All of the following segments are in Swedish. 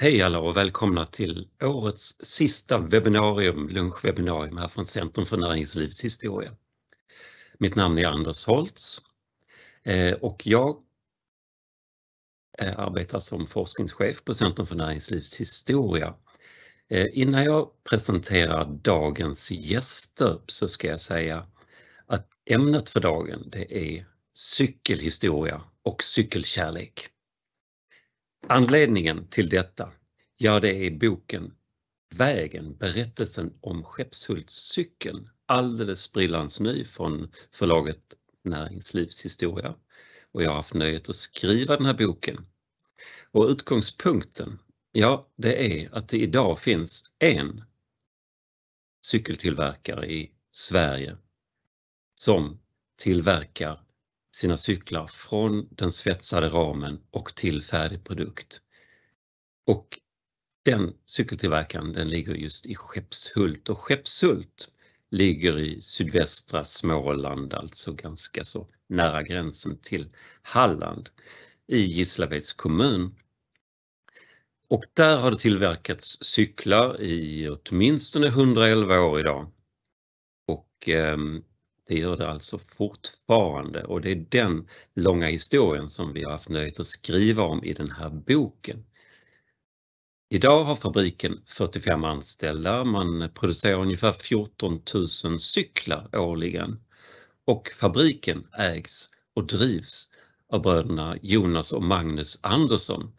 Hej alla och välkomna till årets sista webbinarium, lunchwebbinarium här från Centrum för näringslivshistoria. Mitt namn är Anders Holtz eh, och jag eh, arbetar som forskningschef på Centrum för näringslivshistoria. Eh, innan jag presenterar dagens gäster så ska jag säga att ämnet för dagen det är cykelhistoria och cykelkärlek. Anledningen till detta, ja det är boken Vägen, berättelsen om Skeppshultscykeln, alldeles sprillans ny från förlaget Näringslivshistoria. Och jag har haft nöjet att skriva den här boken. Och utgångspunkten, ja det är att det idag finns en cykeltillverkare i Sverige som tillverkar sina cyklar från den svetsade ramen och till färdig produkt. Och den cykeltillverkaren den ligger just i Skeppshult och Skeppshult ligger i sydvästra Småland, alltså ganska så nära gränsen till Halland i Gislaveds kommun. Och där har det tillverkats cyklar i åtminstone 111 år idag. Och ehm, det gör det alltså fortfarande och det är den långa historien som vi har haft nöjet att skriva om i den här boken. Idag har fabriken 45 anställda, man producerar ungefär 14 000 cyklar årligen och fabriken ägs och drivs av bröderna Jonas och Magnus Andersson.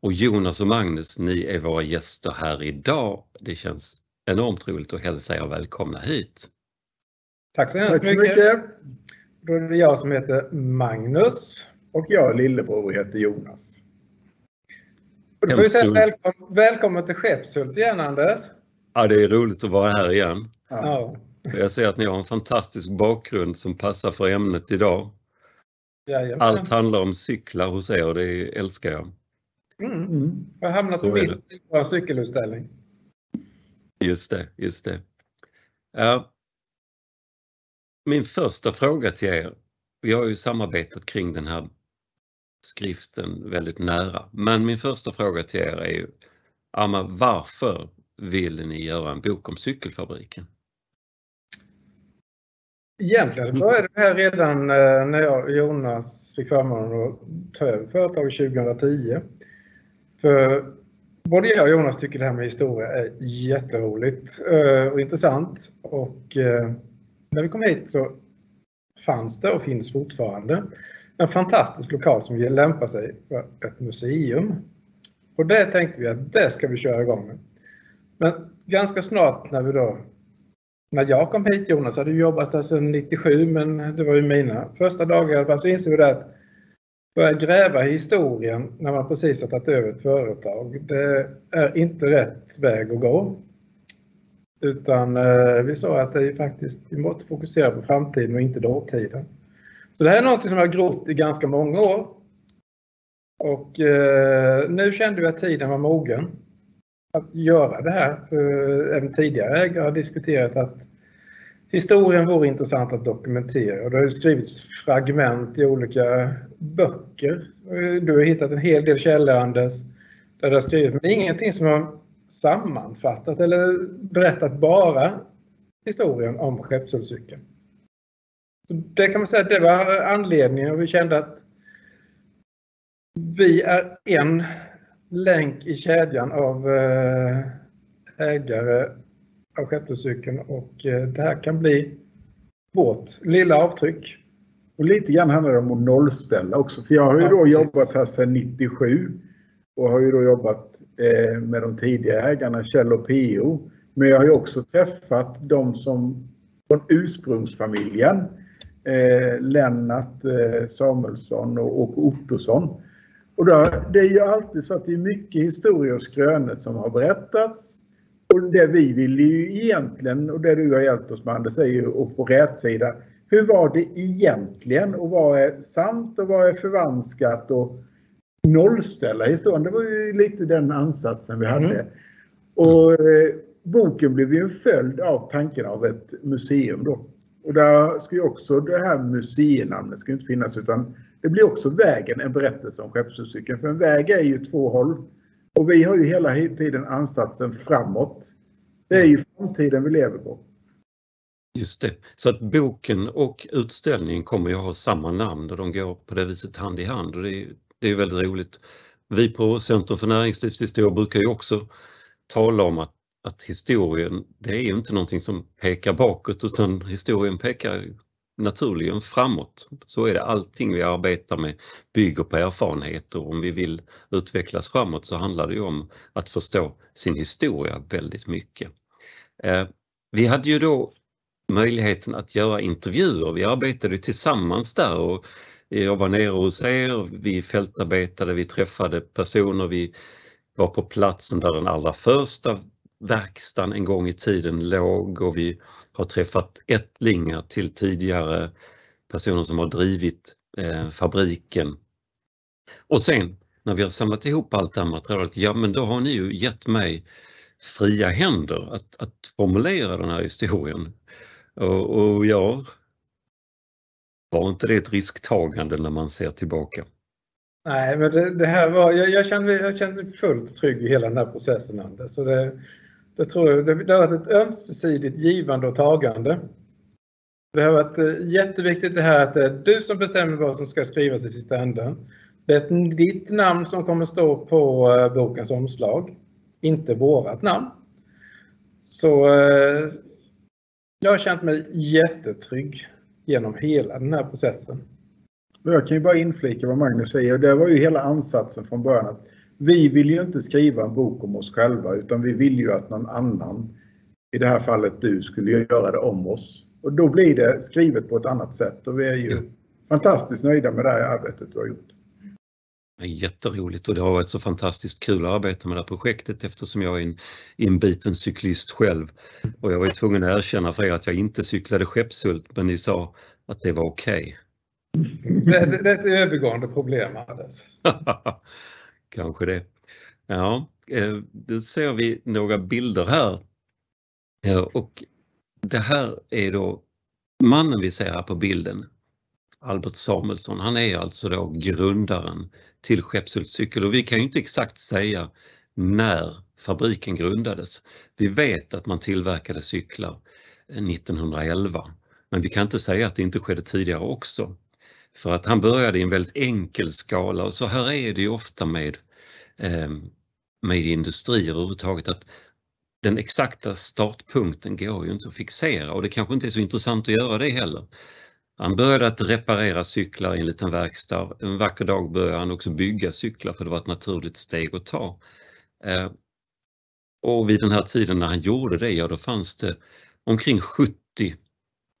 Och Jonas och Magnus, ni är våra gäster här idag. Det känns enormt roligt att hälsa er välkomna hit. Tack så hemskt mycket. mycket. Då är det jag som heter Magnus. Och jag lillebror heter Jonas. Och då får vi säga välkommen, välkommen till Skeppshult igen Anders. Ja, det är roligt att vara här igen. Ja. Jag ser att ni har en fantastisk bakgrund som passar för ämnet idag. Jajamän. Allt handlar om cyklar hos er och det älskar jag. Mm. Mm. Jag har hamnat på mitt i vår cykelutställning. Just det, just det. Ja, min första fråga till er, vi har ju samarbetat kring den här skriften väldigt nära, men min första fråga till er är ju, Amma, varför vill ni göra en bok om cykelfabriken? Egentligen började det här redan eh, när jag och Jonas fick förmånen att ta över företaget 2010. För både jag och Jonas tycker det här med historia är jätteroligt eh, och intressant. Och eh, när vi kom hit så fanns det och finns fortfarande en fantastisk lokal som lämpar sig för ett museum. Och det tänkte vi att det ska vi köra igång med. Men ganska snart när vi då när jag kom hit, Jonas hade jobbat här sedan 97 men det var ju mina första dagar, så insåg vi att börja gräva i historien när man precis har tagit över ett företag, det är inte rätt väg att gå. Utan eh, vi sa att det är faktiskt, vi måste fokusera på framtiden och inte dåtiden. Så det här är något som jag har grott i ganska många år. Och eh, nu kände vi att tiden var mogen att göra det här. För även tidigare ägare har diskuterat att historien vore intressant att dokumentera. Och det har skrivits fragment i olika böcker. Eh, du har hittat en hel del källor Anders, där det har skrivits, men ingenting som har sammanfattat eller berättat bara historien om Skeppshultscykeln. Det kan man säga, det var anledningen och vi kände att vi är en länk i kedjan av eh, ägare av Skeppshultscykeln och eh, det här kan bli vårt lilla avtryck. Och lite grann handlar det om att nollställa också, för jag har ju då ja, jobbat här sedan 97 och har ju då jobbat Eh, med de tidigare ägarna Kjell och PO. Men jag har ju också träffat de som från ursprungsfamiljen. Eh, Lennart eh, Samuelsson och Ottosson. Och då, det är ju alltid så att det är mycket historier och skrönor som har berättats. Och det vi vill ju egentligen, och det du har hjälpt oss med Anders, är ju att få rätt sida. Hur var det egentligen och vad är sant och vad är förvanskat och nollställa historien. Det var ju lite den ansatsen vi hade. Mm. Och eh, boken blev ju en följd av tanken av ett museum då. Och där ska ju också det här museinamnet ska inte finnas utan det blir också vägen en berättelse om Skeppshuscykeln. För en väg är ju två håll. Och vi har ju hela tiden ansatsen framåt. Det är ju framtiden vi lever på. Just det. Så att boken och utställningen kommer ju ha samma namn och de går på det viset hand i hand och det är, det är väldigt roligt. Vi på Centrum för näringslivshistoria brukar ju också tala om att, att historien, det är ju inte någonting som pekar bakåt utan historien pekar naturligen framåt. Så är det. Allting vi arbetar med bygger på erfarenheter. och Om vi vill utvecklas framåt så handlar det ju om att förstå sin historia väldigt mycket. Eh, vi hade ju då möjligheten att göra intervjuer. Vi arbetade tillsammans där och jag var nere hos er, vi fältarbetade, vi träffade personer, vi var på platsen där den allra första verkstaden en gång i tiden låg och vi har träffat ättlingar till tidigare personer som har drivit eh, fabriken. Och sen när vi har samlat ihop allt det här materialet, ja men då har ni ju gett mig fria händer att, att formulera den här historien. Och, och ja, var inte det ett risktagande när man ser tillbaka? Nej, men det, det här var, jag, jag, kände, jag kände mig fullt trygg i hela den här processen Anders. Det, det, tror jag, det, det har varit ett ömsesidigt givande och tagande. Det har varit eh, jätteviktigt det här att det är du som bestämmer vad som ska skrivas i sista änden. Det är ditt namn som kommer stå på eh, bokens omslag, inte vårat namn. Så eh, jag har känt mig jättetrygg genom hela den här processen. Jag kan ju bara inflika vad Magnus säger. Det var ju hela ansatsen från början. att Vi vill ju inte skriva en bok om oss själva utan vi vill ju att någon annan, i det här fallet du, skulle göra det om oss. Och då blir det skrivet på ett annat sätt och vi är ju fantastiskt nöjda med det här arbetet du har gjort. Jätteroligt och det har varit så fantastiskt kul att arbeta med det här projektet eftersom jag är en inbiten cyklist själv. Och jag var tvungen att erkänna för er att jag inte cyklade Skeppshult men ni sa att det var okej. Okay. Det, det, är ett övergående problem Anders. Kanske det. Ja, eh, då ser vi några bilder här. Och det här är då mannen vi ser här på bilden. Albert Samuelsson, han är alltså då grundaren till Skeppshult cykel och vi kan ju inte exakt säga när fabriken grundades. Vi vet att man tillverkade cyklar eh, 1911 men vi kan inte säga att det inte skedde tidigare också. För att han började i en väldigt enkel skala och så här är det ju ofta med, ehm, med industrier överhuvudtaget att den exakta startpunkten går ju inte att fixera och det kanske inte är så intressant att göra det heller. Han började att reparera cyklar i en liten verkstad. En vacker dag började han också bygga cyklar för det var ett naturligt steg att ta. Eh, och vid den här tiden när han gjorde det, ja då fanns det omkring 70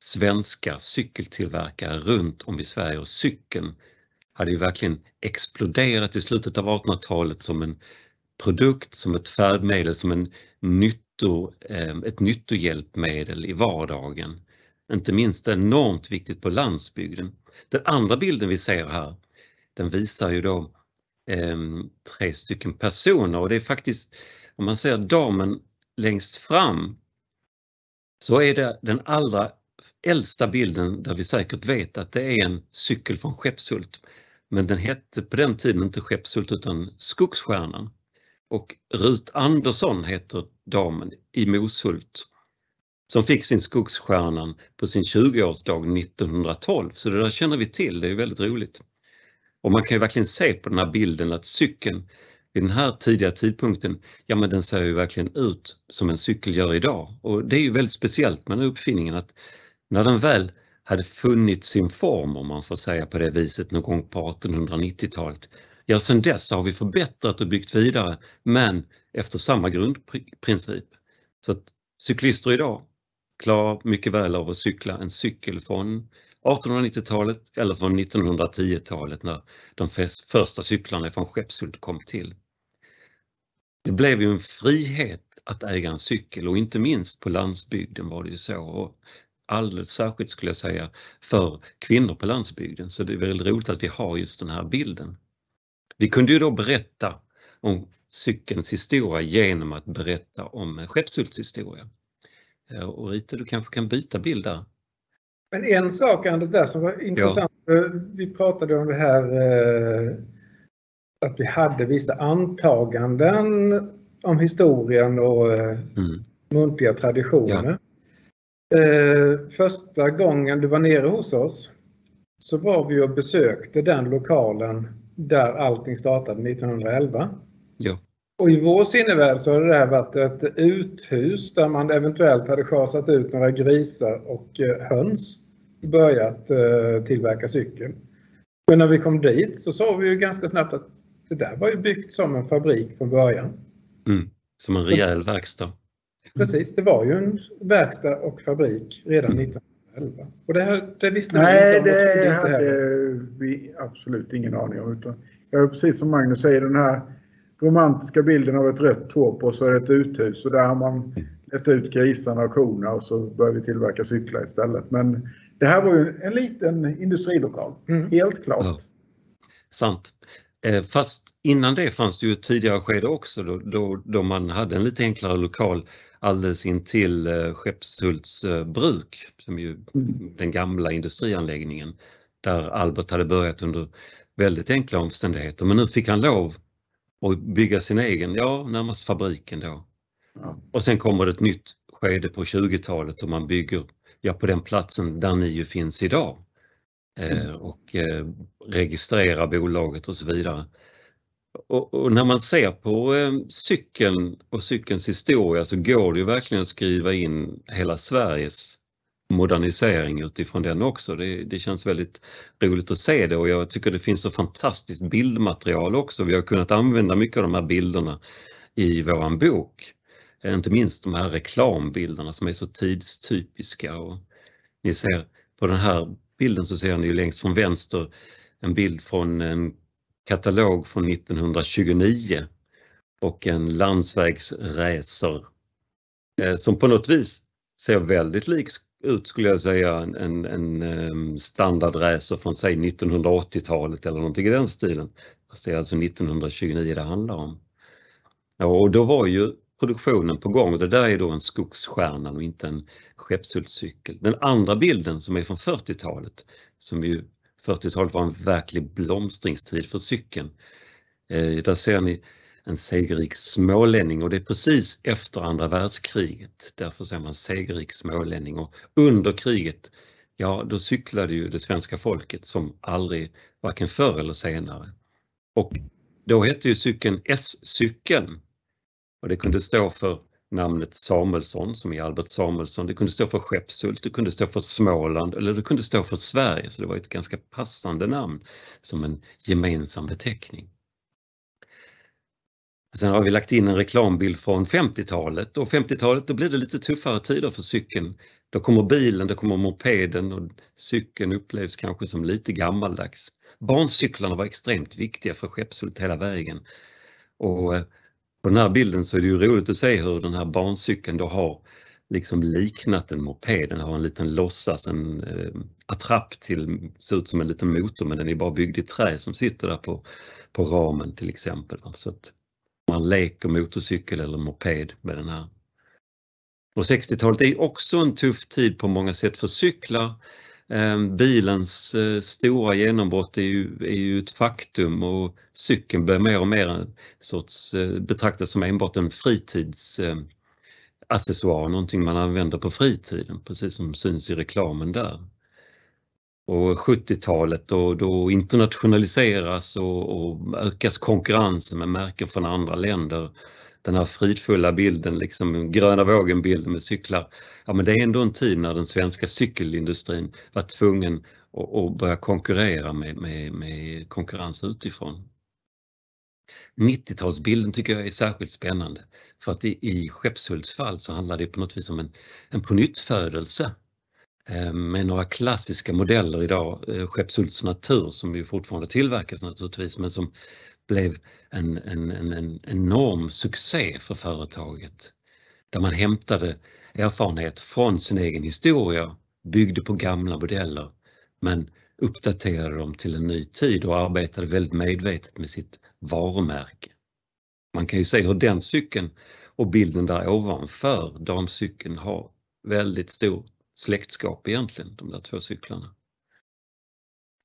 svenska cykeltillverkare runt om i Sverige och cykeln hade ju verkligen exploderat i slutet av 1800-talet som en produkt, som ett färdmedel, som en nytto, eh, ett nyttohjälpmedel i vardagen inte minst enormt viktigt på landsbygden. Den andra bilden vi ser här, den visar ju då eh, tre stycken personer och det är faktiskt, om man ser damen längst fram, så är det den allra äldsta bilden där vi säkert vet att det är en cykel från Skeppshult. Men den hette på den tiden inte Skeppshult utan Skogsstjärnan. Och Rut Andersson heter damen i Moshult som fick sin Skogsstjärnan på sin 20-årsdag 1912. Så det där känner vi till, det är väldigt roligt. Och man kan ju verkligen se på den här bilden att cykeln vid den här tidiga tidpunkten, ja men den ser ju verkligen ut som en cykel gör idag. Och det är ju väldigt speciellt med den uppfinningen att när den väl hade funnit sin form, om man får säga på det viset, någon gång på 1890-talet, ja sedan dess har vi förbättrat och byggt vidare, men efter samma grundprincip. Så att cyklister idag klarar mycket väl av att cykla en cykel från 1890-talet eller från 1910-talet när de första cyklarna från Skeppshult kom till. Det blev ju en frihet att äga en cykel och inte minst på landsbygden var det ju så. Och alldeles särskilt skulle jag säga för kvinnor på landsbygden så det är väldigt roligt att vi har just den här bilden. Vi kunde ju då berätta om cykelns historia genom att berätta om Skeppshults historia. Eh, och Rita, du kanske kan byta bild där. Men en sak Anders där som var intressant, ja. vi pratade om det här eh, att vi hade vissa antaganden om historien och eh, Mm. muntliga traditioner. Eh, första gången du var nere hos oss så var vi och besökte den lokalen där allting startade 1911. Ja. Och i vår sinnevärld så har det här varit ett uthus där man eventuellt hade schasat ut några grisar och eh, höns och börjat eh, tillverka cykel. Men när vi kom dit så såg vi ju ganska snabbt att det där var ju byggt som en fabrik från början. Mm. Som en rejäl verkstad. Precis, det var ju en verkstad och fabrik redan 1911. Och det, här, det visste vi Nej, inte om trodde det inte hade heller. vi absolut ingen aning om. Utan jag är precis som Magnus säger, den här romantiska bilden av ett rött torp och så är det ett uthus och där har man lett ut grisarna och korna och så börjar vi tillverka cyklar istället. Men det här var ju en liten industrilokal, Mm. helt klart. Ja. Sant. Eh, Fast innan det fanns det ju ett tidigare skede också då, då, då man hade en lite enklare lokal alldeles intill eh, Skeppshults eh, bruk, som ju Mm. den gamla industrianläggningen där Albert hade börjat under väldigt enkla omständigheter. Men nu fick han lov att bygga sin egen, ja närmast fabriken då. Ja. Och sen kommer det ett nytt skede på 20-talet och man bygger ja, på den platsen där ni ju finns idag. Eh, och eh, registrerar bolaget och så vidare. Och, och när man ser på eh, cykeln och cykelns historia så går det ju verkligen att skriva in hela Sveriges modernisering utifrån den också. Det, det känns väldigt roligt att se det och jag tycker det finns så fantastiskt bildmaterial också. Vi har kunnat använda mycket av de här bilderna i våran bok. Inte minst de här reklambilderna som är så tidstypiska. Och ni ser på den här bilden så ser ni ju längst från vänster en bild från en katalog från 1929 och en landsvägsracer eh, som på något vis ser väldigt lik ut skulle jag säga en, en, en ehm, standardracer från säg 1980-talet eller någonting i den stilen. Fast det är alltså 1929 det handlar om. Ja, och då var ju produktionen på gång och det där är då en skogsstjärna och inte en Skeppshultscykel. Den andra bilden som är från 40-talet, som ju 40-talet var en verklig blomstringstid för cykeln. Eh, där ser ni en segerrik smålänning och det är precis efter andra världskriget. Därför säger man segerrik smålänning och under kriget, ja då cyklade ju det svenska folket som aldrig, varken förr eller senare. Och då hette ju cykeln S-cykeln och det kunde stå för namnet Samuelsson som är Albert Samuelsson. Det kunde stå för Skeppshult, det kunde stå för Småland eller det kunde stå för Sverige. Så det var ett ganska passande namn som en gemensam beteckning. Sen har vi lagt in en reklambild från 50-talet och 50-talet då blir det lite tuffare tider för cykeln. Då kommer bilen, då kommer mopeden och cykeln upplevs kanske som lite gammaldags. Barncyklarna var extremt viktiga för Skeppshult hela vägen. Och eh, på den här bilden så är det ju roligt att se hur den här barncykeln då har liksom liknat en moped. Den har en liten låtsas, en eh, attrapp till, ser ut som en liten motor men den är bara byggd i trä som sitter där på, på ramen till exempel. Så att man leker motorcykel eller moped med den här. Och 60-talet är också en tuff tid på många sätt för cyklar. Ehm, bilens eh, stora genombrott är ju, är ju ett faktum och cykeln blir mer och mer en sorts eh, betraktas som enbart en fritidsaccessoar, eh, någonting man använder på fritiden, precis som syns i reklamen där. Och 70-talet då, då internationaliseras och, och ökas konkurrensen med märken från andra länder. Den här fridfulla bilden, liksom gröna vågen-bilden med cyklar. Ja men det är ändå en tid när den svenska cykelindustrin var tvungen att, att börja konkurrera med, med, med konkurrens utifrån. 90-talsbilden tycker jag är särskilt spännande för att i, i Skeppshults fall så handlar det på något vis om en, en pånyttfödelse Eh, med några klassiska modeller idag. Eh, Skeppshults Natur som ju fortfarande tillverkas naturligtvis men som blev en, en, en, en enorm succé för företaget. Där man hämtade erfarenhet från sin egen historia, byggde på gamla modeller men uppdaterade dem till en ny tid och arbetade väldigt medvetet med sitt varumärke. Man kan ju se hur den cykeln och bilden där ovanför damcykeln har väldigt stor släktskap egentligen, de där två cyklarna.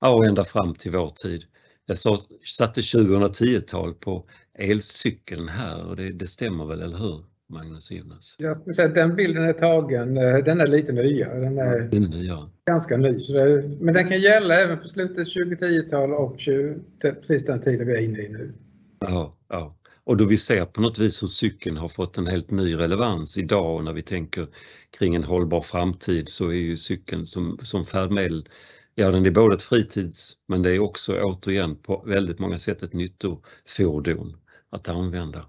Ja, och ända fram till vår tid. Jag sa, satte 2010-tal på elcykeln här och det, det stämmer väl, eller hur? Magnus Jonas? Jag skulle säga att den bilden är tagen, eh, den är lite nyare. Den är Den är nya. ganska ny. Det, men den kan gälla även på slutet 2010-tal och 20, precis den tiden vi är inne i nu. Ja, ja. Och då vi ser på något vis hur cykeln har fått en helt ny relevans idag och när vi tänker kring en hållbar framtid så är ju cykeln som, som färdmedel, ja den är både ett fritids men det är också återigen på väldigt många sätt ett nyttofordon att använda.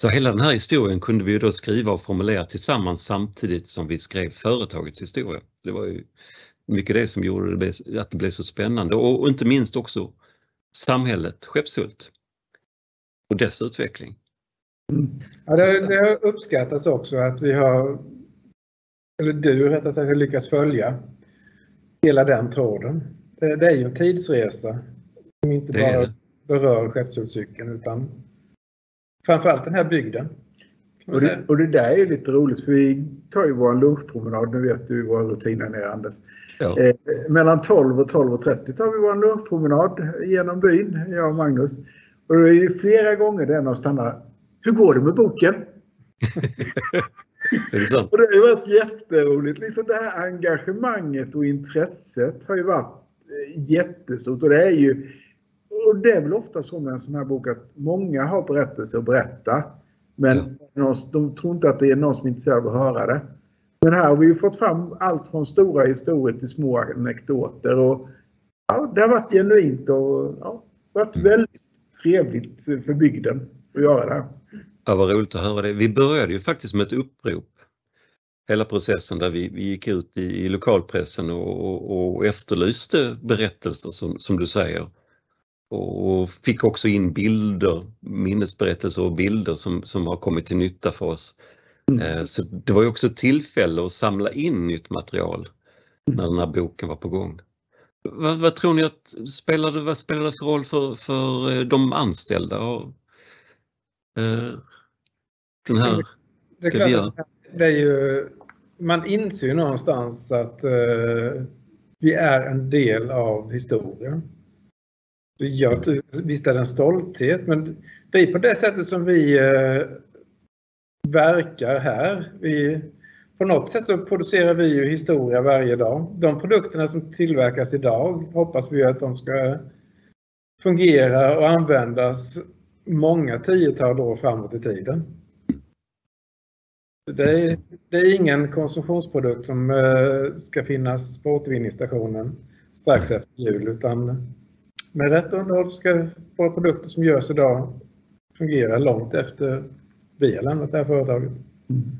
Så hela den här historien kunde vi då skriva och formulera tillsammans samtidigt som vi skrev företagets historia. Det var ju mycket det som gjorde det, att det blev så spännande och, och inte minst också samhället Skeppshult och dess utveckling. Ja, det, det har uppskattats också att vi har, eller du rättare sagt, lyckats följa hela den tråden. Det, det är ju en tidsresa som inte Det bara det. berör Skeppshultscykeln utan framförallt den här bygden. Och det, och det där är ju lite roligt för vi tar ju vår lunchpromenad, nu vet du våra rutiner nere Anders. Ja. Eh, mellan 12 och 12.30 tar vi vår lunchpromenad genom byn, jag och Magnus. Och det är ju flera gånger det är någon stannar. Hur går det med boken? Det? Och det har ju varit jätteroligt. Liksom det här engagemanget och intresset har ju varit eh, jättestort. Och det är ju och det är väl ofta så med en sån här bok att många har berättelser att berätta. Men någon, de tror inte att det är någon som är intresserad av att höra det. Men här har vi ju fått fram allt från stora historier till små anekdoter. Och, ja, det har varit genuint och ja, varit väldigt trevligt för bygden att göra det. här. Ja, vad roligt att höra det. Vi började ju faktiskt med ett upprop. Hela processen där vi, vi gick ut i, i lokalpressen och, och, och efterlyste berättelser som, som du säger. Och fick också in bilder, minnesberättelser och bilder som, som har kommit till nytta för oss. Eh, Så det var ju också ett tillfälle att samla in nytt material när den här boken var på gång. Vad, vad tror ni att spelade, vad spelar det för roll för, för eh, de anställda? Och, eh, den här, Det är det klart är ju, man inser ju någonstans att eh, vi är en del av historien. Jag, visst är det en stolthet, men det är på det sättet som vi eh, verkar här. Vi, på något sätt så producerar vi ju historia varje dag. De produkterna som tillverkas idag hoppas vi att de ska fungera och användas många tiotal år framåt i tiden. Det är, det. är ingen konsumtionsprodukt som eh, ska finnas på återvinningsstationen strax efter jul utan med rätt underhåll ska våra produkter som görs idag fungera långt efter vi har lämnat det här företaget.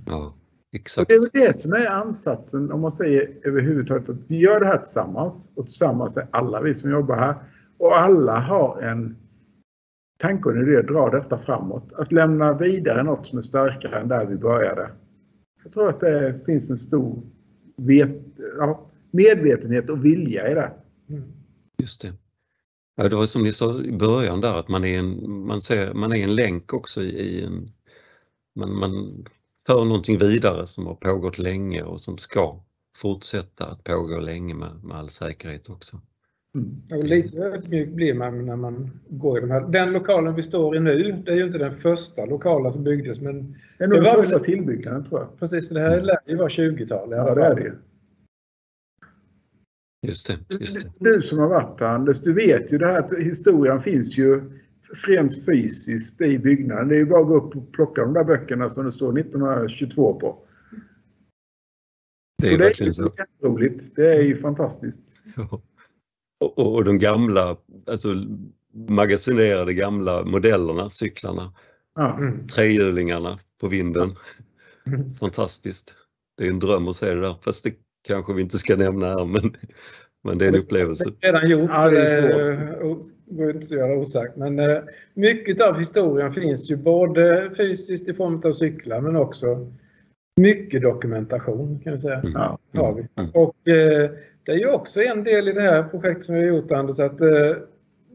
ja, Och exakt. det är väl det som är ansatsen om man säger överhuvudtaget att vi gör det här tillsammans och tillsammans är alla vi som jobbar här och alla har en tanke och en idé att dra detta framåt. Att lämna vidare något som är starkare än där vi började. Jag tror att det finns en stor vet, ja, medvetenhet och vilja i det. Just det. Ja, det var som ni sa i början där att man är en, man ser, man är en länk också i, i en, man, man för någonting vidare som har pågått länge och som ska fortsätta att pågå länge med, med all säkerhet också. Mm. Och lite ödmjuk blir man när man går i de här. Den lokalen vi står i nu, det är ju inte den första lokalen som byggdes men Det är nog Det den var första väl- tillbyggnaden tror jag. precis det här lär ju vara 20-tal. i alla Ja, det är det ju. Just det, just det. Du som har varit här Anders, du vet ju det här att historien finns ju rent fysiskt i byggnaden. Det är ju bara att gå upp och plocka de där böckerna som det står 1922 på. Det är och det är verkligen ju så. jätteroligt. Det är ju fantastiskt. Ja. Och, och, och de gamla, alltså magasinerade gamla modellerna, cyklarna, Ja. Mm. trehjulingarna på vinden. Mm. Fantastiskt. Det är en dröm att se det där, fast det kanske vi inte ska nämna här, men, men det är en upplevelse. Det är redan gjort Ja, det går inte att göra osagt. Men eh, mycket av historien finns ju både fysiskt i form av cyklar men också mycket dokumentation kan vi säga. Mm. Ja. Har vi. Mm. Och eh, det är ju också en del i det här projektet som vi har gjort Anders att eh,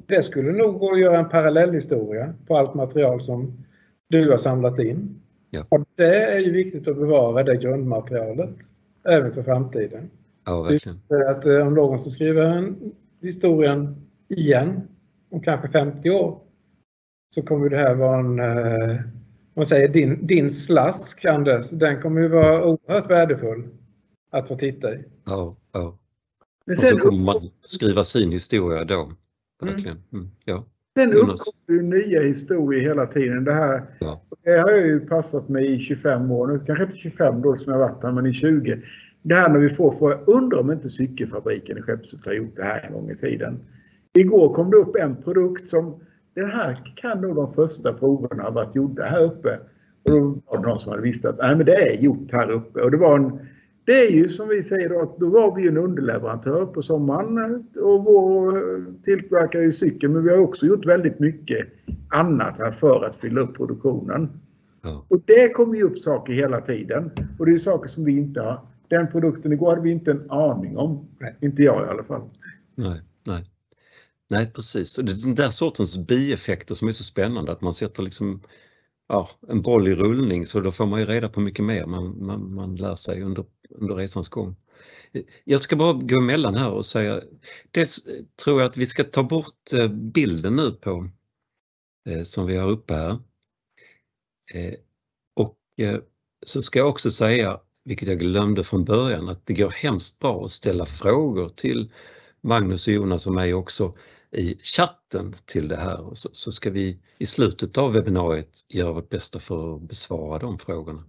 det skulle nog gå att göra en parallellhistoria på allt material som du har samlat in. Ja. Och det är ju viktigt att bevara det grundmaterialet även för framtiden. Ja, verkligen. För att eh, om någon ska skriva en historien igen om kanske 50 år så kommer det här vara en, eh, man säger din, din slask Anders, den kommer ju vara oerhört värdefull att få titta i. Ja, ja. Men Och så kommer man skriva sin historia då. Verkligen. Mm, ja. sen uppkommer ju nya historier hela tiden. Det här Ja. Det har jag ju passat mig i 25 år nu. Kanske inte 25 då som jag varit här, men i 20. Det här när vi får, jag undrar om inte cykelfabriken i Skeppshult har gjort det här en gång i tiden. Igår kom det upp en produkt som, den här kan nog de första proverna ha varit gjorda här uppe. Och då var det någon som hade visst att nej, men det är gjort här uppe. Och det var en, det är ju som vi säger då, att då var vi en underleverantör på sommaren och vår eh, tillverkare ju cykel, men vi har också gjort väldigt mycket annat här för att fylla upp produktionen. Ja. Och det kommer ju upp saker hela tiden. Och det är saker som vi inte har. Den produkten igår hade vi inte en aning om. Nej. Inte jag i alla fall. Nej, nej. Nej, precis. Och det är den där sortens bieffekter som är så spännande att man sätter liksom ja, en boll i rullning så då får man ju reda på mycket mer. Man, man, man lär sig under, under resans gång. Jag ska bara gå emellan här och säga, dels tror jag att vi ska ta bort eh, bilden nu på eh, som vi har uppe här. Eh, Och så ska jag också säga, vilket jag glömde från början, att det går hemskt bra att ställa frågor till Magnus och Jonas och mig också i chatten till det här och så, så ska vi i slutet av webbinariet göra vårt bästa för att besvara de frågorna.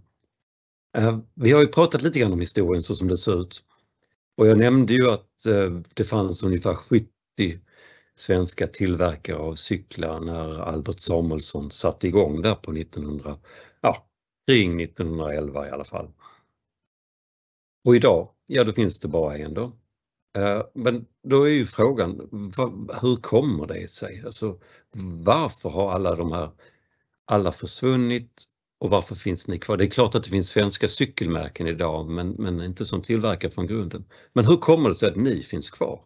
Eh, vi har ju pratat lite grann om historien så som det ser ut och jag nämnde ju att eh, det fanns ungefär 70 svenska tillverkare av cyklar när Albert Samuelsson satte igång där på 1900, ja, kring 1911 i alla fall. Och idag, ja då finns det bara en då. Eh, men då är ju frågan, hur kommer det sig? Alltså, varför har alla de här, alla försvunnit och varför finns ni kvar? Det är klart att det finns svenska cykelmärken idag men, men inte som tillverkar från grunden. Men hur kommer det sig att ni finns kvar?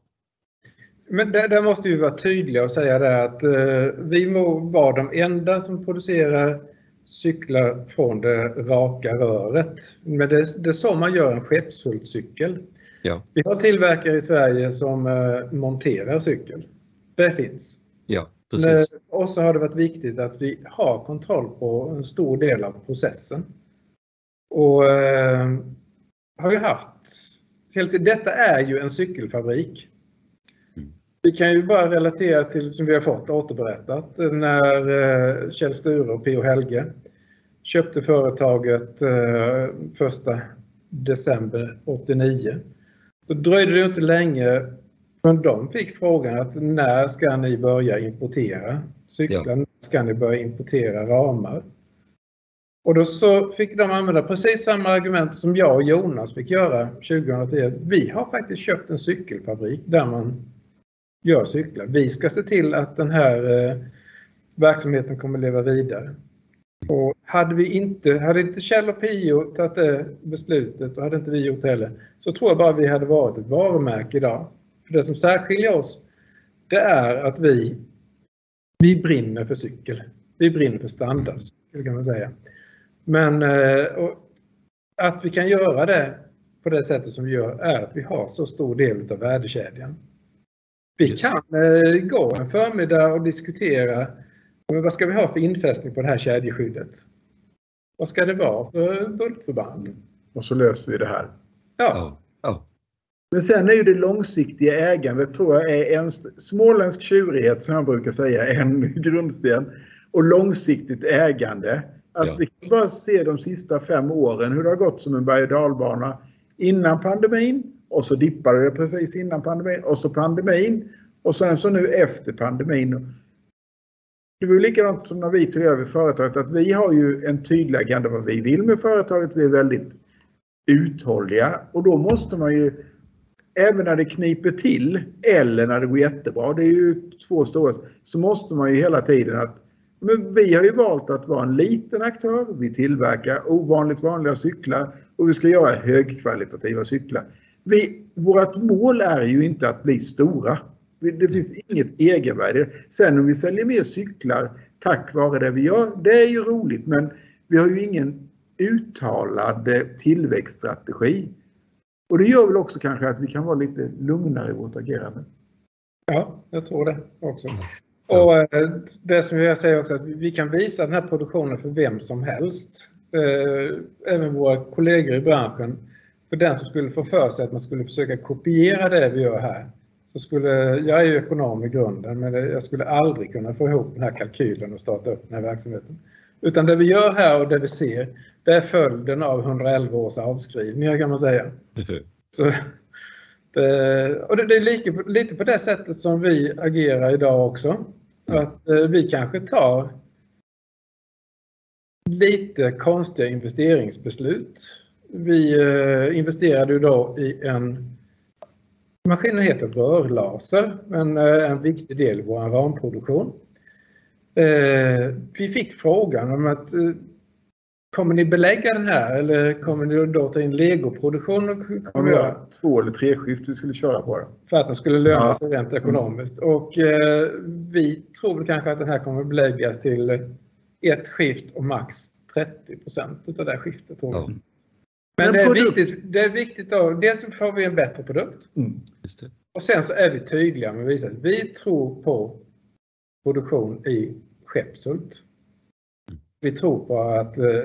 Men där, där måste vi vara tydliga och säga det att eh, vi må vara de enda som producerar cyklar från det raka röret. Men det, det är så man gör en Skeppshultcykel. Ja, Vi har tillverkare i Sverige som eh, monterar cykel. Det finns. ja Men, precis. och så har det varit viktigt att vi har kontroll på en stor del av processen. Och eh, har ju haft, helt, detta är ju en cykelfabrik. Vi kan ju bara relatera till, som vi har fått återberättat, när eh, Kjell Sture och P.O. Helge köpte företaget eh, första december 89. Då dröjde det inte länge men de fick frågan att när ska ni börja importera cyklar? Ja. När ska ni börja importera ramar? Och då så fick de använda precis samma argument som jag och Jonas fick göra 2010. Vi har faktiskt köpt en cykelfabrik där man gör cyklar. Vi ska se till att den här eh, verksamheten kommer leva vidare. Och hade vi inte, hade inte Kjell och Pio tagit det beslutet och hade inte vi gjort det heller, så tror jag bara vi hade varit ett varumärke idag. För det som särskiljer oss, det är att vi, vi brinner för cykel. Vi brinner för standardcykel kan man säga. Men eh, och att vi kan göra det på det sättet som vi gör är att vi har så stor del av värdekedjan. Vi kan eh, gå en förmiddag och diskutera men vad ska vi ha för infästning på det här kedjeskyddet? Vad ska det vara för bultförband? Och så löser vi det här. Ja, Ja, Men sen är ju det långsiktiga ägandet tror jag är en småländsk tjurighet som jag brukar säga, en grundsten. Och långsiktigt ägande. Att Ja. vi kan bara se de sista fem åren hur det har gått som en berg och dalbana. Innan pandemin och så dippade det precis innan pandemin och så pandemin och sen så nu efter pandemin. Det var ju likadant som när vi tog över företaget att vi har ju en tydlig agenda vad vi vill med företaget. Vi är väldigt uthålliga och då måste man ju även när det kniper till eller när det går jättebra, det är ju två stora, så måste man ju hela tiden att men vi har ju valt att vara en liten aktör. Vi tillverkar ovanligt vanliga cyklar och vi ska göra högkvalitativa cyklar. Vi, vårt mål är ju inte att bli stora. Det finns inget egenvärde. Sen om vi säljer mer cyklar tack vare det vi gör, det är ju roligt men vi har ju ingen uttalad eh, tillväxtstrategi. Och det gör väl också kanske att vi kan vara lite lugnare i vårt agerande. ja jag tror det också. Och eh, det som jag säger också att vi kan visa den här produktionen för vem som helst. Eh, även våra kollegor i branschen. För den som skulle få för sig att man skulle försöka kopiera det vi gör här. Så skulle, jag är ju ekonom i grunden men jag skulle aldrig kunna få ihop den här kalkylen och starta upp den här verksamheten. Utan det vi gör här och det vi ser, det är följden av 111 års avskrivningar kan man säga. Så, det, och det, är lite, lite på det sättet som vi agerar idag också. Att eh, vi kanske tar lite konstiga investeringsbeslut. Vi eh, investerade ju då i en Maskinen heter rörlaser, men eh, en viktig del i vår ramproduktion. Vi fick frågan om att Kommer ni belägga den här eller kommer ni då ta in legoproduktion? Kommer ja, två eller tre skift vi skulle köra på det. För att den skulle löna ja. sig rent ekonomiskt. Och eh, vi tror kanske att den här kommer beläggas till ett skift och max 30 procent av det skiftet. Tror jag. Men, Men det, är viktigt, det är viktigt då, dels får vi en bättre produkt. Mm. Och sen så är vi tydliga med att visa att vi tror på produktion i Skeppshult vi tror på att eh,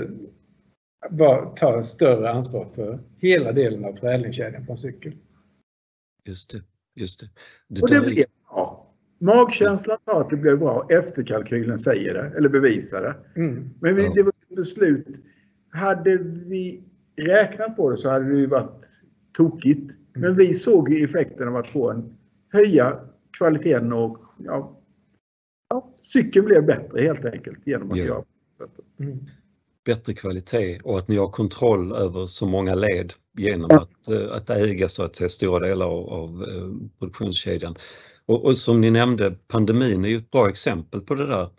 ta ett större ansvar för hela delen av förädlingskedjan på en cykel. Just det. Just det. det och det blev bra. Magkänslan sa att det blev bra. Efterkalkylen säger det, eller bevisar det. Mm. Men vi, ja. det var ett beslut. Hade vi räknat på det så hade det ju varit tokigt. Men vi såg ju effekten av att få en höja kvaliteten och ja, ja, cykeln blev bättre helt enkelt genom att ja. göra Mm. Bättre kvalitet och att ni har kontroll över så många led genom att, eh, att äga så att säga stora delar av, av eh, produktionskedjan. Och, och, som ni nämnde, pandemin är ju ett bra exempel på det där.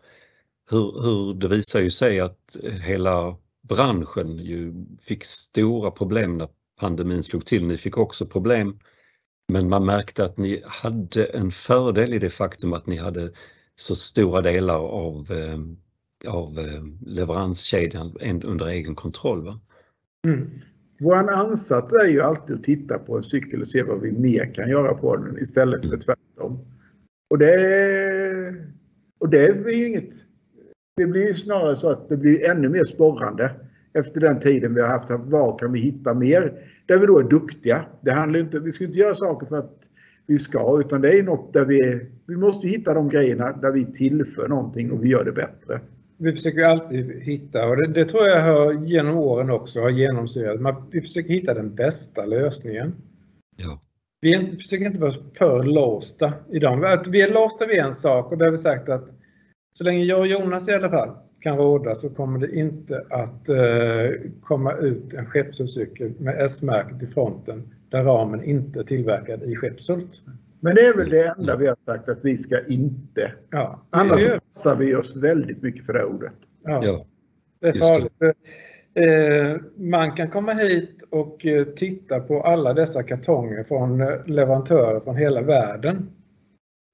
Hur, hur det visar ju sig att hela branschen ju fick stora problem när pandemin slog till. Ni fick också problem men man märkte att ni hade en fördel i det faktum att ni hade så stora delar av eh, av eh, leveranskedjan under egen kontroll. Va? Mm. Vår ansats är ju alltid att titta på en cykel och se vad vi mer kan göra på den istället för mm. tvärtom. Och det, och det är ju inget. Det blir snarare så att det blir ännu mer sporrande efter den tiden vi har haft. Var kan vi hitta mer? Där vi då är duktiga. Det handlar inte, vi ska inte göra saker för att vi ska utan det är något där vi, vi måste hitta de grejerna där vi tillför någonting och vi gör det bättre vi försöker alltid hitta, och det, det, tror jag har genom åren också har genomsyrat, vi försöker hitta den bästa lösningen. Ja. Vi är, försöker inte vara för låsta i dem. Vi är låsta vid en sak och det har vi sagt att så länge jag och Jonas i alla fall kan råda så kommer det inte att eh, komma ut en Skeppshultscykel med S-märket i fronten där ramen inte är tillverkad i Skeppshult. Men det är väl det enda vi har sagt att vi ska inte. Ja, Annars så passar vi oss väldigt mycket för det ordet. Ja, ja det är farligt. Det. Eh, man kan komma hit och eh, titta på alla dessa kartonger från eh, leverantörer från hela världen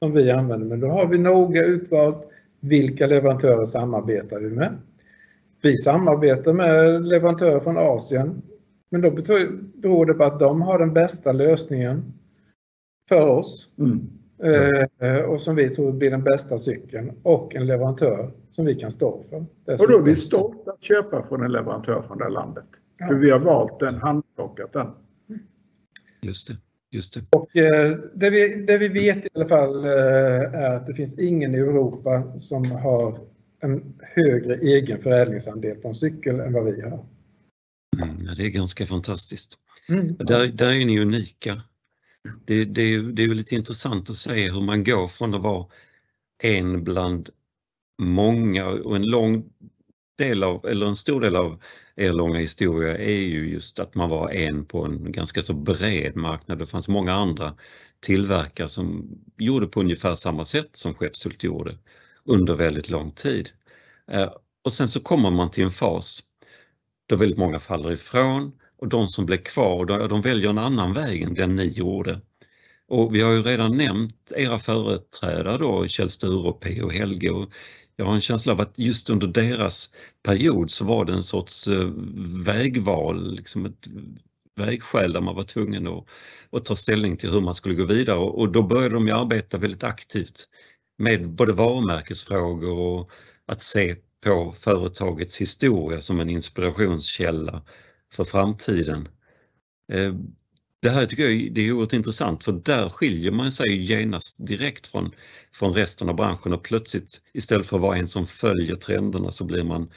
som vi använder. Men då har vi noga utvalt vilka leverantörer samarbetar vi med. Vi samarbetar med leverantörer från Asien. Men då beror det på att de har den bästa lösningen för oss. Mm. Eh, och som vi tror blir den bästa cykeln och en leverantör som vi kan stå för. Och då är vi stolta att köpa från en leverantör från det landet. Ja. För vi har valt den, handplockat den. Just det. Just det. Och, eh, det, vi, det vi vet i alla fall eh, är att det finns ingen i Europa som har en högre egen förädlingsandel på en cykel än vad vi har. Mm, det är ganska fantastiskt. Mm. Där, där är ni unika det, det, är, det är ju lite intressant att se hur man går från att vara en bland många och en lång del av, eller en stor del av er långa historia är ju just att man var en på en ganska så bred marknad. Det fanns många andra tillverkare som gjorde på ungefär samma sätt som Skeppshult gjorde under väldigt lång tid. Eh, och sen så kommer man till en fas då väldigt många faller ifrån och de som blev kvar, de väljer en annan väg än den ni gjorde. Och vi har ju redan nämnt era företrädare då, Kjell Sture och P.O. Helge och jag har en känsla av att just under deras period så var det en sorts eh, vägval, liksom ett vägskäl där man var tvungen att, att ta ställning till hur man skulle gå vidare och då började de ju arbeta väldigt aktivt med både varumärkesfrågor och att se på företagets historia som en inspirationskälla för framtiden. Eh, det här tycker jag det är oerhört intressant för där skiljer man sig genast direkt från, från resten av branschen och plötsligt istället för att vara en som följer trenderna så blir man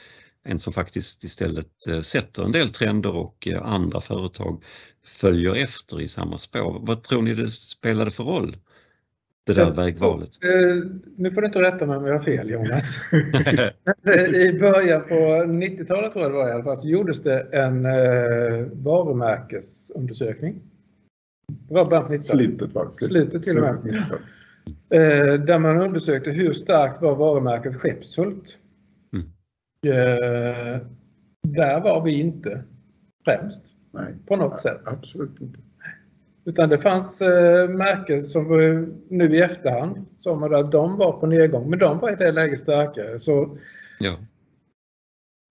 en som faktiskt istället eh, sätter en del trender och eh, andra företag följer efter i samma spår. Vad tror ni det spelade för roll? Det där vägvalet. Eh, nu får du inte rätta mig om jag har fel Jonas. I början på 90-talet tror jag det var i alla fall, så gjordes det en varumärkesundersökning. Det var 90-talet. Slutet var det. Slutet till och med. Där man undersökte hur starkt var varumärket Skeppshult Eh, där var vi inte främst Nej. på något sätt. Absolut inte. Utan det fanns eh, märken som nu i efterhand som att de var på nedgång, men de var i det läget starkare. Så ja.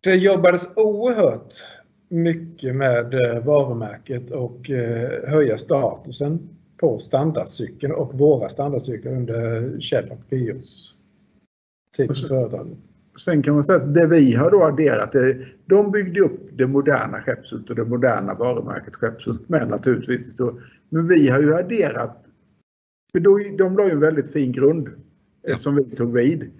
Det jobbades oerhört mycket med eh, varumärket och eh, höja statusen på standardcykeln och våra standardcyklar under Kjell och Pios tid på företaget. Sen kan man säga att det vi har då adderat, det, de byggde upp det moderna Skeppshult och det moderna varumärket Skeppshult med naturligtvis. Men vi har ju adderat, för då, de la ju en väldigt fin grund eh, ja. som vi tog vid.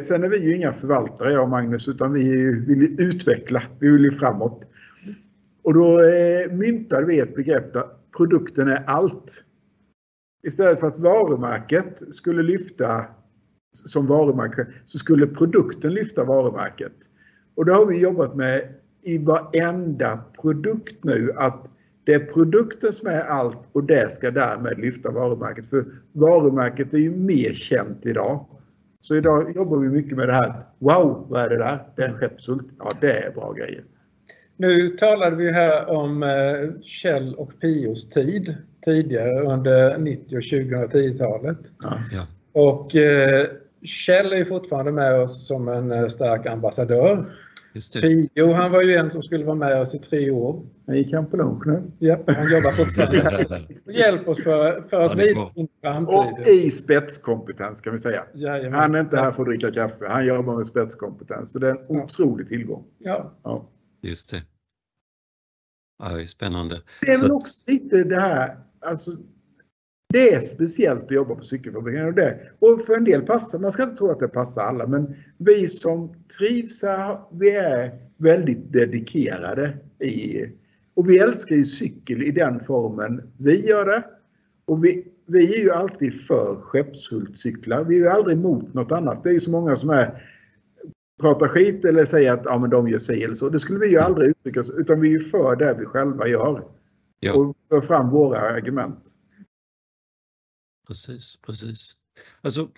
Sen är vi ju inga förvaltare jag och Magnus utan vi vill utveckla, vi vill ju framåt. Och då eh, myntade vi ett begrepp där produkten är allt. Istället för att varumärket skulle lyfta som varumärke så skulle produkten lyfta varumärket. Och det har vi jobbat med i varenda produkt nu att det är produkten som är allt och det ska därmed lyfta varumärket. För varumärket är ju mer känt idag. Så idag jobbar vi mycket med det här. Wow, vad är det där? Det är en Skeppshult. Ja, det är bra grejer. Nu talade vi här om eh, Kjell och Pios tid tidigare under 90 och 2010-talet. Ja. Och eh, Kjell är fortfarande med oss som en eh, stark ambassadör. Pio, han var ju en som skulle vara med oss i tre år. Han gick han på lunch nu. Ja, han jobbar fortfarande Hjälp oss för, för oss vidare in framtiden. Och i spetskompetens kan vi säga. Jajamän. Han är inte här för att dricka kaffe. Han jobbar med spetskompetens. Så det är en ja. otrolig tillgång. Ja. ja. Just det. Ja, det är spännande. Det är väl också lite det här, alltså det är speciellt att jobba på cykelfabriken. Och, det, och för en del passar, man ska inte tro att det passar alla, men vi som trivs här, vi är väldigt dedikerade i och vi älskar ju cykel i den formen vi gör det. Och vi, vi är ju alltid för Skeppshultcyklar. Vi är ju aldrig emot något annat. Det är ju så många som är pratar skit eller säger att ja, men de gör sig eller så. Det skulle vi ju aldrig uttrycka oss utan vi är för det vi själva gör. Ja. Och för fram våra argument. Precis, precis. Alltså,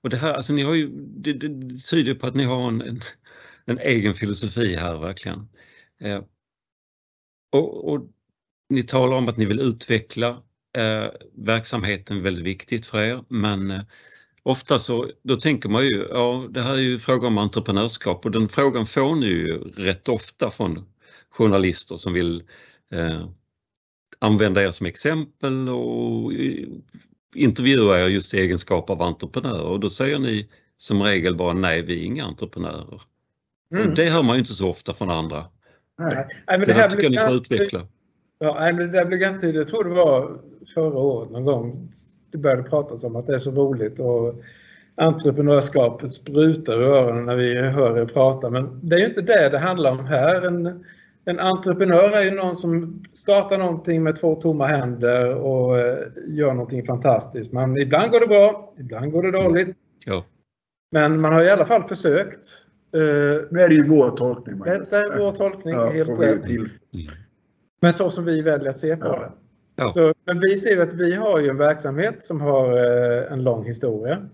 och det här, alltså ni har ju, det, det tyder på att ni har en, en, en egen filosofi här verkligen. Eh, och, och, ni talar om att ni vill utveckla eh, verksamheten väldigt viktigt för er men eh, ofta så då tänker man ju, ja det här är ju fråga om entreprenörskap och den frågan får ni ju rätt ofta från journalister som vill eh, använda er som exempel och intervjuar er just i egenskap av entreprenör och då säger ni som regel bara nej, vi är inga entreprenörer. Mm. Det hör man ju inte så ofta från andra. Nej. nej det, det här tycker jag ni får utveckla. Ja, det där blev ganska tydligt. Jag tror det var förra året någon gång det började pratas om att det är så roligt och entreprenörskapet sprutar i öronen när vi hör er prata. Men det är ju inte det det handlar om här. En, en entreprenör är ju någon som startar någonting med två tomma händer och eh, gör någonting fantastiskt. Men ibland går det bra, ibland går det dåligt. Ja. Men man har i alla fall försökt. Eh, nu är det ju vår tolkning. Magnus. Det är vår tolkning, ja, helt rätt. Mm. Men så som vi väljer att se på ja. det. Ja. Så, men vi ser att vi har ju en verksamhet som har eh, en lång historia.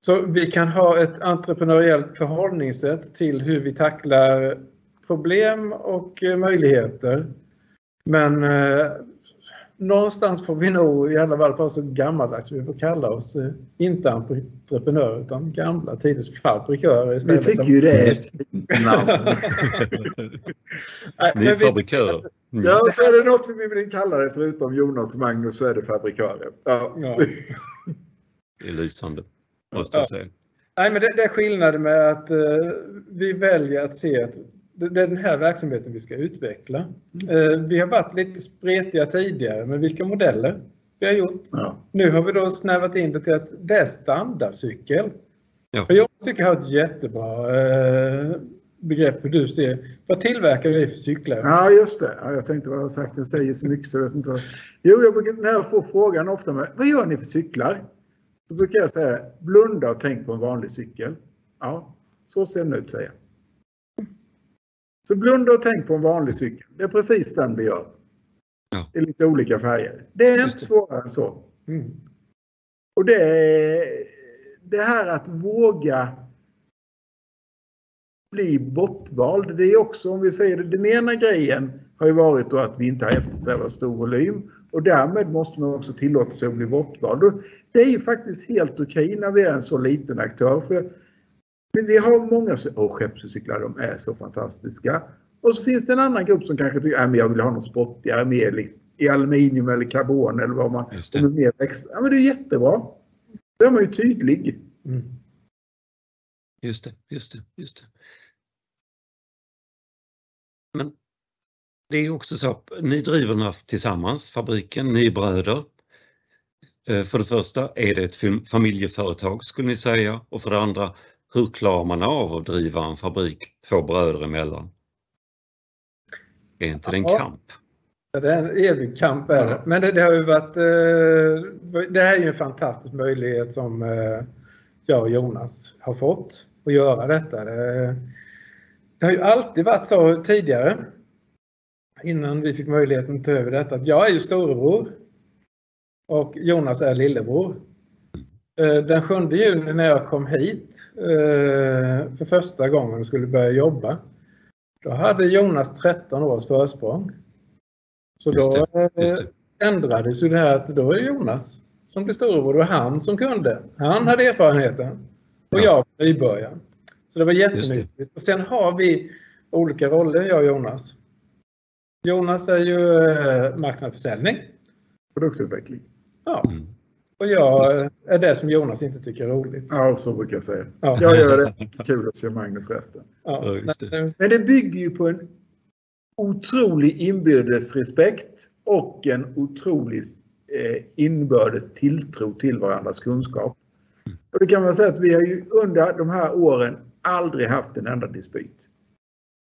Så vi kan ha ett entreprenöriellt förhållningssätt till hur vi tacklar problem och eh, möjligheter. Men eh, någonstans får vi nog i alla fall vara så gammaldags vi får kalla oss eh, inte entreprenörer utan gamla tiders fabrikörer istället. Vi tycker ju det är ett fint namn. Ni är fabrikörer. Mm. Ja, så är det något vi vill kalla det förutom Jonas och Magnus så är det fabrikörer. Ja. ja. är lysande. Måste jag säga. Nej, men det, det är skillnaden med att eh, vi väljer att se att det, är den här verksamheten vi ska utveckla. Eh, vi har varit lite spretiga tidigare med vilka modeller vi har gjort. Ja. Nu har vi då snävat in det till att det är standardcykel. Ja. För jag tycker jag har ett jättebra eh, begrepp hur du ser. Vad tillverkar vi för cyklar? Ja, just det. Ja, jag tänkte vad jag har sagt. Jag säger så mycket så jag vet inte. vad- Jo, jag brukar, när jag får frågan ofta med vad gör ni för cyklar? Då brukar jag säga blunda och tänk på en vanlig cykel. Ja, så ser den ut säger jag. Så blunda och tänk på en vanlig cykel. Det är precis den vi gör. Ja. I lite olika färger. Det är Just inte svårare än så. Mm. Och det är det här att våga bli bortvald. Det är också, om vi säger det, den ena grejen har ju varit då att vi inte har eftersträvat stor volym och därmed måste man också tillåta sig att bli bortvald. Det är ju faktiskt helt okej när vi är en så liten aktör. För vi har många så- åh, skeppscyklar, de är så fantastiska. Och så finns det en annan grupp som kanske tycker att jag vill ha något sportigare, mer liksom, i aluminium eller karbon eller vad man... Just som det. är mer växt. Ja, men det är jättebra. Då är man ju tydlig. Mm. Just det, just det, just det. Men det är också så att ni driver den tillsammans, fabriken, ni är bröder. Eh, För det första, är det ett fam- familjeföretag skulle ni säga? Och för det andra, hur klarar man av att driva en fabrik två bröder emellan? Är inte det en Ja. kamp? Det är en evig kamp. Är det. Men det, det har ju varit... Eh, det här är ju en fantastisk möjlighet som eh, jag och Jonas har fått att göra detta. Det, det har ju alltid varit så tidigare, innan vi fick möjligheten att ta över detta, att jag är ju storebror och Jonas är lillebror. Eh, Den 7 juni när jag kom hit eh, för första gången och skulle börja jobba, då hade Jonas 13 års försprång. Så Just då det, just eh, ändrades ju det här att då är det Jonas som blir storebror. Det var han som kunde. Han hade erfarenheten. Och Ja. jag var nybörjare. Så det var det. jättenyttigt. Och sen har vi olika roller, jag och Jonas. Jonas är ju marknadsförsäljning. Produktutveckling. Ja. Mm. Och jag eh, är det som Jonas inte tycker är roligt. Ja, så brukar jag säga. Ja. Jag gör det kul att se Magnus resten. Ja. Det. Men, Men det bygger ju på en otrolig inbördes respekt och en otrolig eh, inbördes tilltro till varandras kunskap. Och det kan man säga att vi har ju under de här åren aldrig haft en enda dispyt.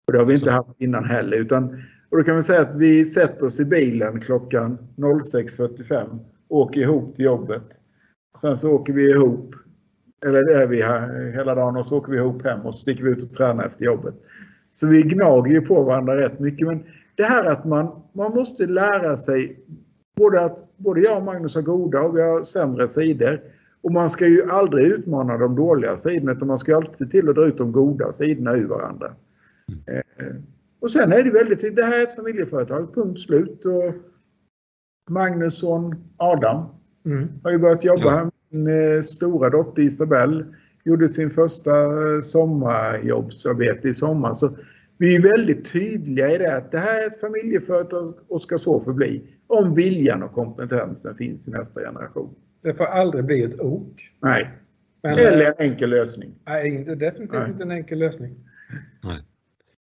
Och det har vi inte Så. haft innan heller. Utan, och då kan man säga att vi sätter oss i bilen klockan 06.45 åker ihop till jobbet. Sen så åker vi ihop, eller är vi här hela dagen och så åker vi ihop hem och så sticker vi ut och tränar efter jobbet. Så vi gnager ju på varandra rätt mycket. Men det här att man, man måste lära sig både att både jag och Magnus har goda och vi har sämre sidor. Och man ska ju aldrig utmana de dåliga sidorna utan man ska alltid se till att dra ut de goda sidorna ur varandra. Eh, Och sen är det väldigt tydligt, det här är ett familjeföretag, punkt slut. Och Magnusson Adam mm. har ju börjat jobba Ja. här. Min eh, stora dotter Isabelle gjorde sin första eh, sommarjobbsarbete i sommar. Så vi är väldigt tydliga i det att det här är ett familjeföretag och ska så förbli. Om viljan och kompetensen finns i nästa generation. Det får aldrig bli ett ok. Nej, Men, eller en enkel lösning. Nej, definitivt Nej. inte en enkel lösning.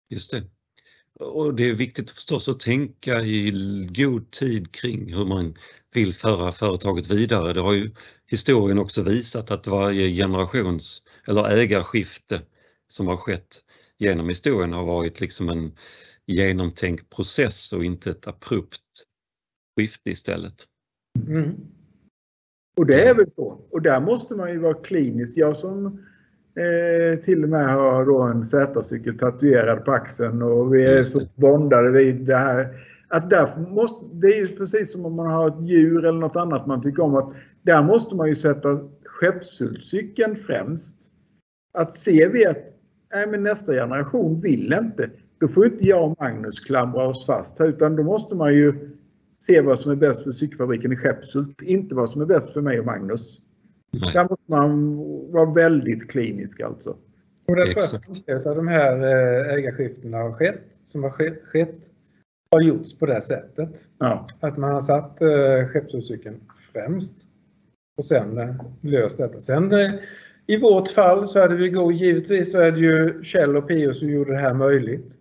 Just det. Och det är viktigt förstås att tänka i god tid kring hur man vill föra företaget vidare. Det har ju historien också visat att varje generations eller ägarskifte som har skett genom historien har varit liksom en genomtänkt process och inte ett abrupt skifte istället. Mm. Och det är väl så. Och där måste man ju vara klinisk. Jag som eh, till och med har då en Z-cykel tatuerad på axeln och vi är så bondade vid det här. Att där måste, det är ju precis som om man har ett djur eller något annat man tycker om. att Där måste man ju sätta skeppshjulscykeln främst. Att ser vi att nej, men nästa generation vill inte, då får inte jag och Magnus klamra oss fast här, utan då måste man ju se vad som är bäst för cykelfabriken i Skeppshult, inte vad som är bäst för mig och Magnus. Nej. Där måste man vara väldigt klinisk alltså. Och det Exakt. att av de här eh, ägarskiftena har skett, som har skett, skett har gjorts på det sättet. Ja. Att man har satt eh, främst. och sen eh, löst detta. Sen eh, i vårt fall så hade vi gå, givetvis så är det ju Kjell och Pio som gjorde det här möjligt.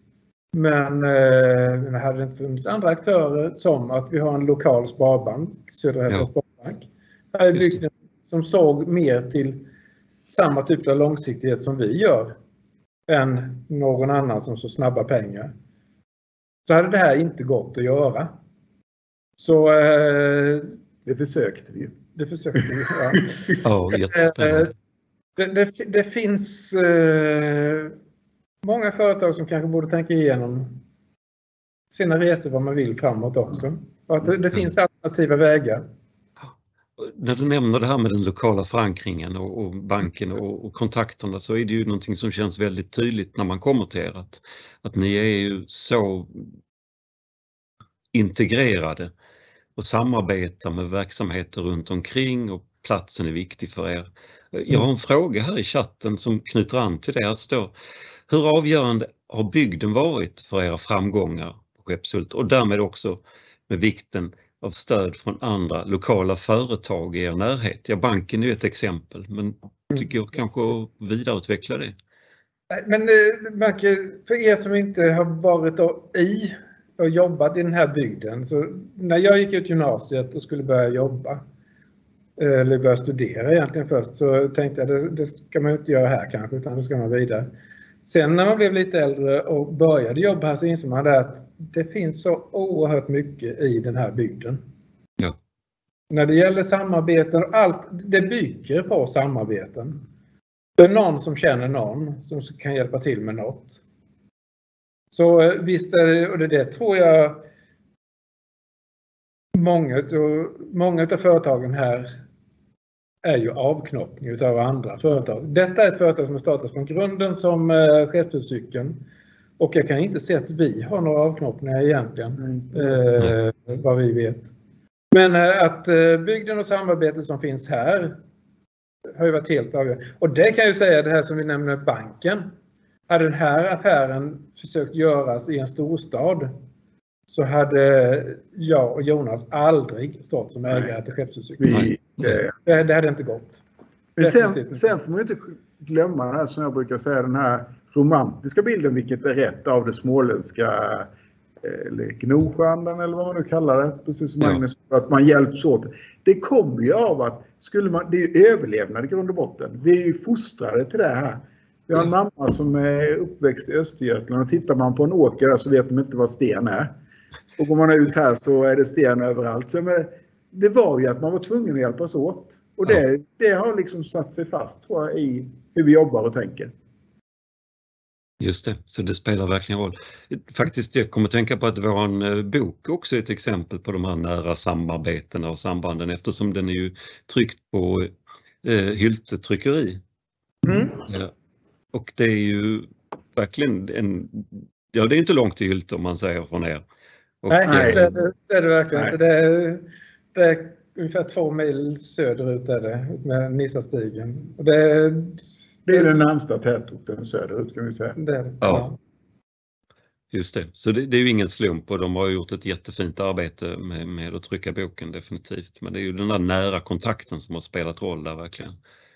Men eh, hade det inte funnits andra aktörer som att vi har en lokal sparbank, Södra Hästra Ja. Sparbank, här i Just det. bygden som såg mer till samma typ av långsiktighet som vi gör än någon annan som så snabba pengar. Så hade det här inte gått att göra. Så eh, Det försökte vi det försökte vi. Ja. Jättespännande. Det, det, det finns eh, många företag som kanske borde tänka igenom sina resor vad man vill framåt också. Och att det, det finns alternativa vägar. När du nämner det här med den lokala förankringen och, och banken och, och kontakterna så är det ju någonting som känns väldigt tydligt när man kommer till er att, att ni är ju så integrerade och samarbetar med verksamheter runt omkring och platsen är viktig för er. Jag har en fråga här i chatten som knyter an till det. Här står, hur avgörande har bygden varit för era framgångar på Skeppshult och därmed också med vikten av stöd från andra lokala företag i er närhet? Ja, banken är ju ett exempel, men tycker jag kanske att vidareutveckla det. Men eh, märker, för er som inte har varit i och jobbat i den här bygden. Så när jag gick ut gymnasiet och skulle börja jobba, eh, eller börja studera egentligen först, så tänkte jag det, det ska man inte göra här kanske, utan då ska man vidare. Sen när man blev lite äldre och började jobba här så insåg man det att det finns så oerhört mycket i den här bygden. Ja. När det gäller samarbeten, allt det bygger på samarbeten. Det är någon som känner någon som kan hjälpa till med något. Så eh, visst är det, och det, det tror jag många många utav företagen här är ju avknoppning utav andra företag. Detta är ett företag som har startats från grunden som eh, Skeppshuscykeln. Och jag kan inte se att vi har några avknoppningar egentligen, eh, vad vi vet. Men eh, att eh, bygden och samarbetet som finns här har ju varit helt avgörande. Och det kan jag ju säga, det här som vi nämner banken. Hade den här affären försökt göras i en storstad så hade jag och Jonas aldrig stått som ägare till Skeppshuscykeln. Det, det hade inte gått. Men sen, sen får man ju inte glömma det här som jag brukar säga, den här romantiska bilden, vilket är rätt, av det småländska eh, eller Gnosjöandan eller vad man nu kallar det. Precis som Ja. Magnus sa, att man hjälps åt. Det kommer ju av att skulle man, det är ju överlevnad i grund och botten. Vi är ju fostrade till det här. Vi har en mamma som är uppväxt i Östergötland och tittar man på en åker där så vet de inte vad sten är. Och går man ut här så är det sten överallt. Så, men, det var ju att man var tvungen att hjälpas åt. Och det, det har liksom satt sig fast tror jag i hur vi jobbar och tänker. Just det, så det spelar verkligen roll. Faktiskt, jag kommer tänka på att vår eh, bok också är ett exempel på de här nära samarbetena och sambanden eftersom den är ju tryckt på eh, Hylte tryckeri. Mm. Ja. Och det är ju verkligen en, ja det är inte långt till Hylte om man säger från er. Och, Nej, Nej. Det, det, det är det verkligen inte. Det är, det är ungefär två mil söderut är det, med Nissastigen. Och det, Det är den närmsta tätorten söderut kan vi säga. det, Ja. Just det, så det, det är ju ingen slump och de har gjort ett jättefint arbete med, med att trycka boken definitivt. Men det är ju den där nära kontakten som har spelat roll där verkligen.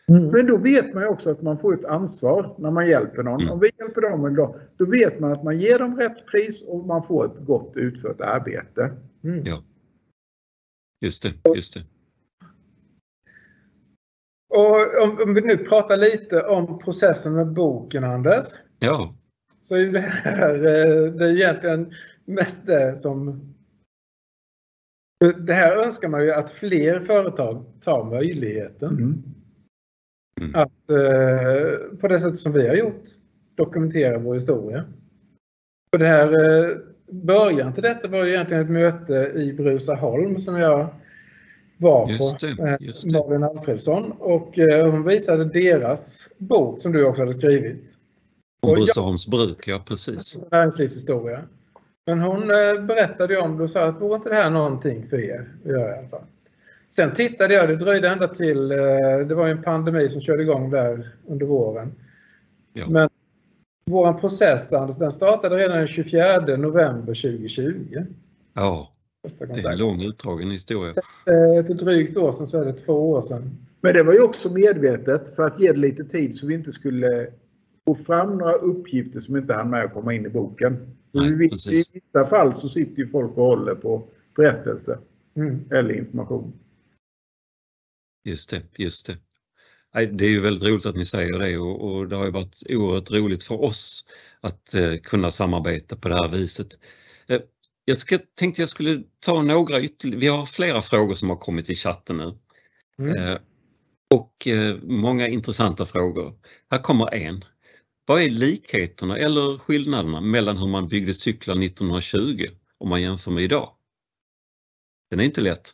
Mm. Men då vet man ju också att man får ett ansvar när man hjälper någon. Mm. Om vi hjälper dem dag, då vet man att man ger dem rätt pris och man får ett gott utfört arbete. Mm. Ja. Just det, just det. Och om, om vi nu pratar lite om processen med boken, Anders. Ja, Så är det här eh, det är egentligen mest det som... Det här önskar man ju att fler företag tar möjligheten. Mm. Att eh, på det sätt som vi har gjort dokumentera vår historia. Och det här, eh, början till detta var ju egentligen ett möte i Brusaholm som jag var Just på. eh, just det. Malin Alfredsson. Och eh, hon visade deras bok som du också hade skrivit. om Bruceholms bruk, ja precis. Näringslivshistoria. Men hon eh, berättade om det och sa att vore inte det här någonting för er att göra i alla fall. Sen tittade jag, det dröjde ända till, det var en pandemi som körde igång där under våren. Ja. Men vår process, Anders, den startade redan den 24 november 2020. Ja, Det är en lång utdragen historia. Eh, Ett drygt år sedan så är det två år sedan. Men det var ju också medvetet för att ge det lite tid så vi inte skulle få fram några uppgifter som inte hann med att komma in i boken. Nej, I vissa fall så sitter ju folk och håller på berättelse Mm. eller information. Just det, just det. Det är ju väldigt roligt att ni säger det och, och det har ju varit oerhört roligt för oss att eh, kunna samarbeta på det här viset. Jag ska, tänkte jag skulle ta några ytterligare, vi har flera frågor som har kommit i chatten nu. Mm. Eh, och eh, många intressanta frågor. Här kommer en. Vad är likheterna eller skillnaderna mellan hur man byggde cyklar 1920 om man jämför med idag? Den är inte lätt.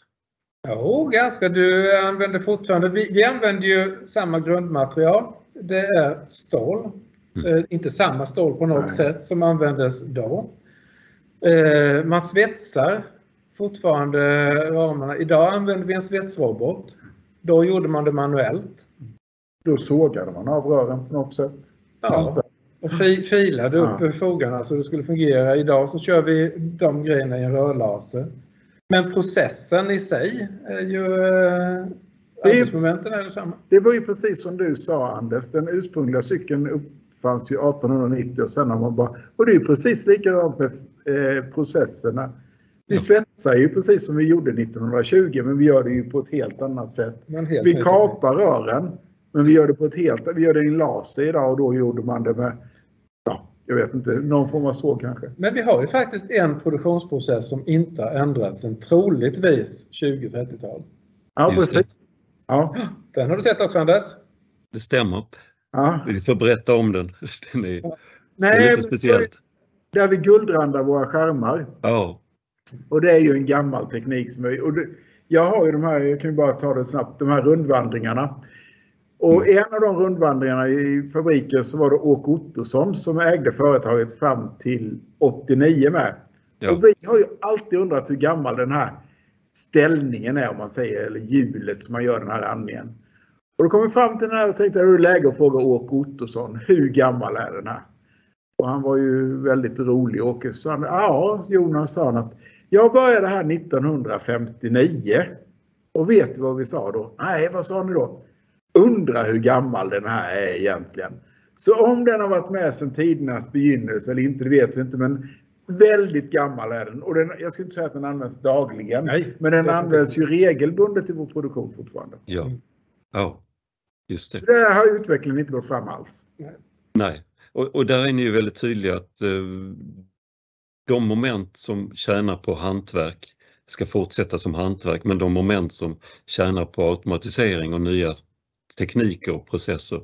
Jo, ganska. Du använder fortfarande, vi, vi använder ju samma grundmaterial. Det är stål. Mm. Eh, inte samma stål på något Nej. sätt som användes då. Eh, man svetsar fortfarande ramarna. Idag använder vi en svetsrobot. Då gjorde man det manuellt. Då sågade man av rören på något sätt. Ja, och fi, filade upp Ja. fogarna så det skulle fungera. Idag så kör vi de grejerna i en rörlaser. Men processen i sig är ju... Eh, Det arbetsmomenten är detsamma. Det var ju precis som du sa Anders, den ursprungliga cykeln uppfanns ju 1890 och sen har man bara... Och det är precis likadant med processerna. Vi svetsar ju precis som vi gjorde 1920 men vi gör det ju på ett helt annat sätt. Helt Vi kapar rören men vi gör det på ett helt... Vi gör det i en laser idag och då gjorde man det med... Ja, jag vet inte, någon form av såg kanske. Men vi har ju faktiskt en produktionsprocess som inte har ändrats sedan troligtvis 20-30-tal. Ja, Just det. precis. Ja, Den har du sett också Anders? Det stämmer. ja. Vi får berätta om den. Den är, det Nej, är lite men speciellt. Där vi guldrandar våra skärmar. Ja, Och det är ju en gammal teknik. Som är, och det, jag har ju de här, jag kan ju bara ta det snabbt, de här rundvandringarna. Och Mm. en av de rundvandringarna i fabriken så var det Åke Ottosson som ägde företaget fram till 89 med. ja. Och vi har ju alltid undrat hur gammal den här ställningen är om man säger, eller hjulet som man gör den här andningen. Och då kom vi fram till den här och tänkte att det är läge att fråga Åke Ottosson, hur gammal är den här? Och han var ju väldigt rolig. Åke sa, han, ja Jonas sa han att jag började här 1959. Och vet du vad vi sa då? Nej, vad sa ni då? Undra hur gammal den här är egentligen. Så om den har varit med sedan tidernas begynnelse eller inte, det vet vi inte. Men väldigt gammal är den. Och den, jag skulle inte säga att den används dagligen. Nej, men den används ju regelbundet i vår produktion fortfarande. ja. ja. Just det. Så där har utvecklingen inte gått fram alls. Nej, och, och där är ni ju väldigt tydliga att eh, de moment som tjänar på hantverk ska fortsätta som hantverk, men de moment som tjänar på automatisering och nya tekniker och processer,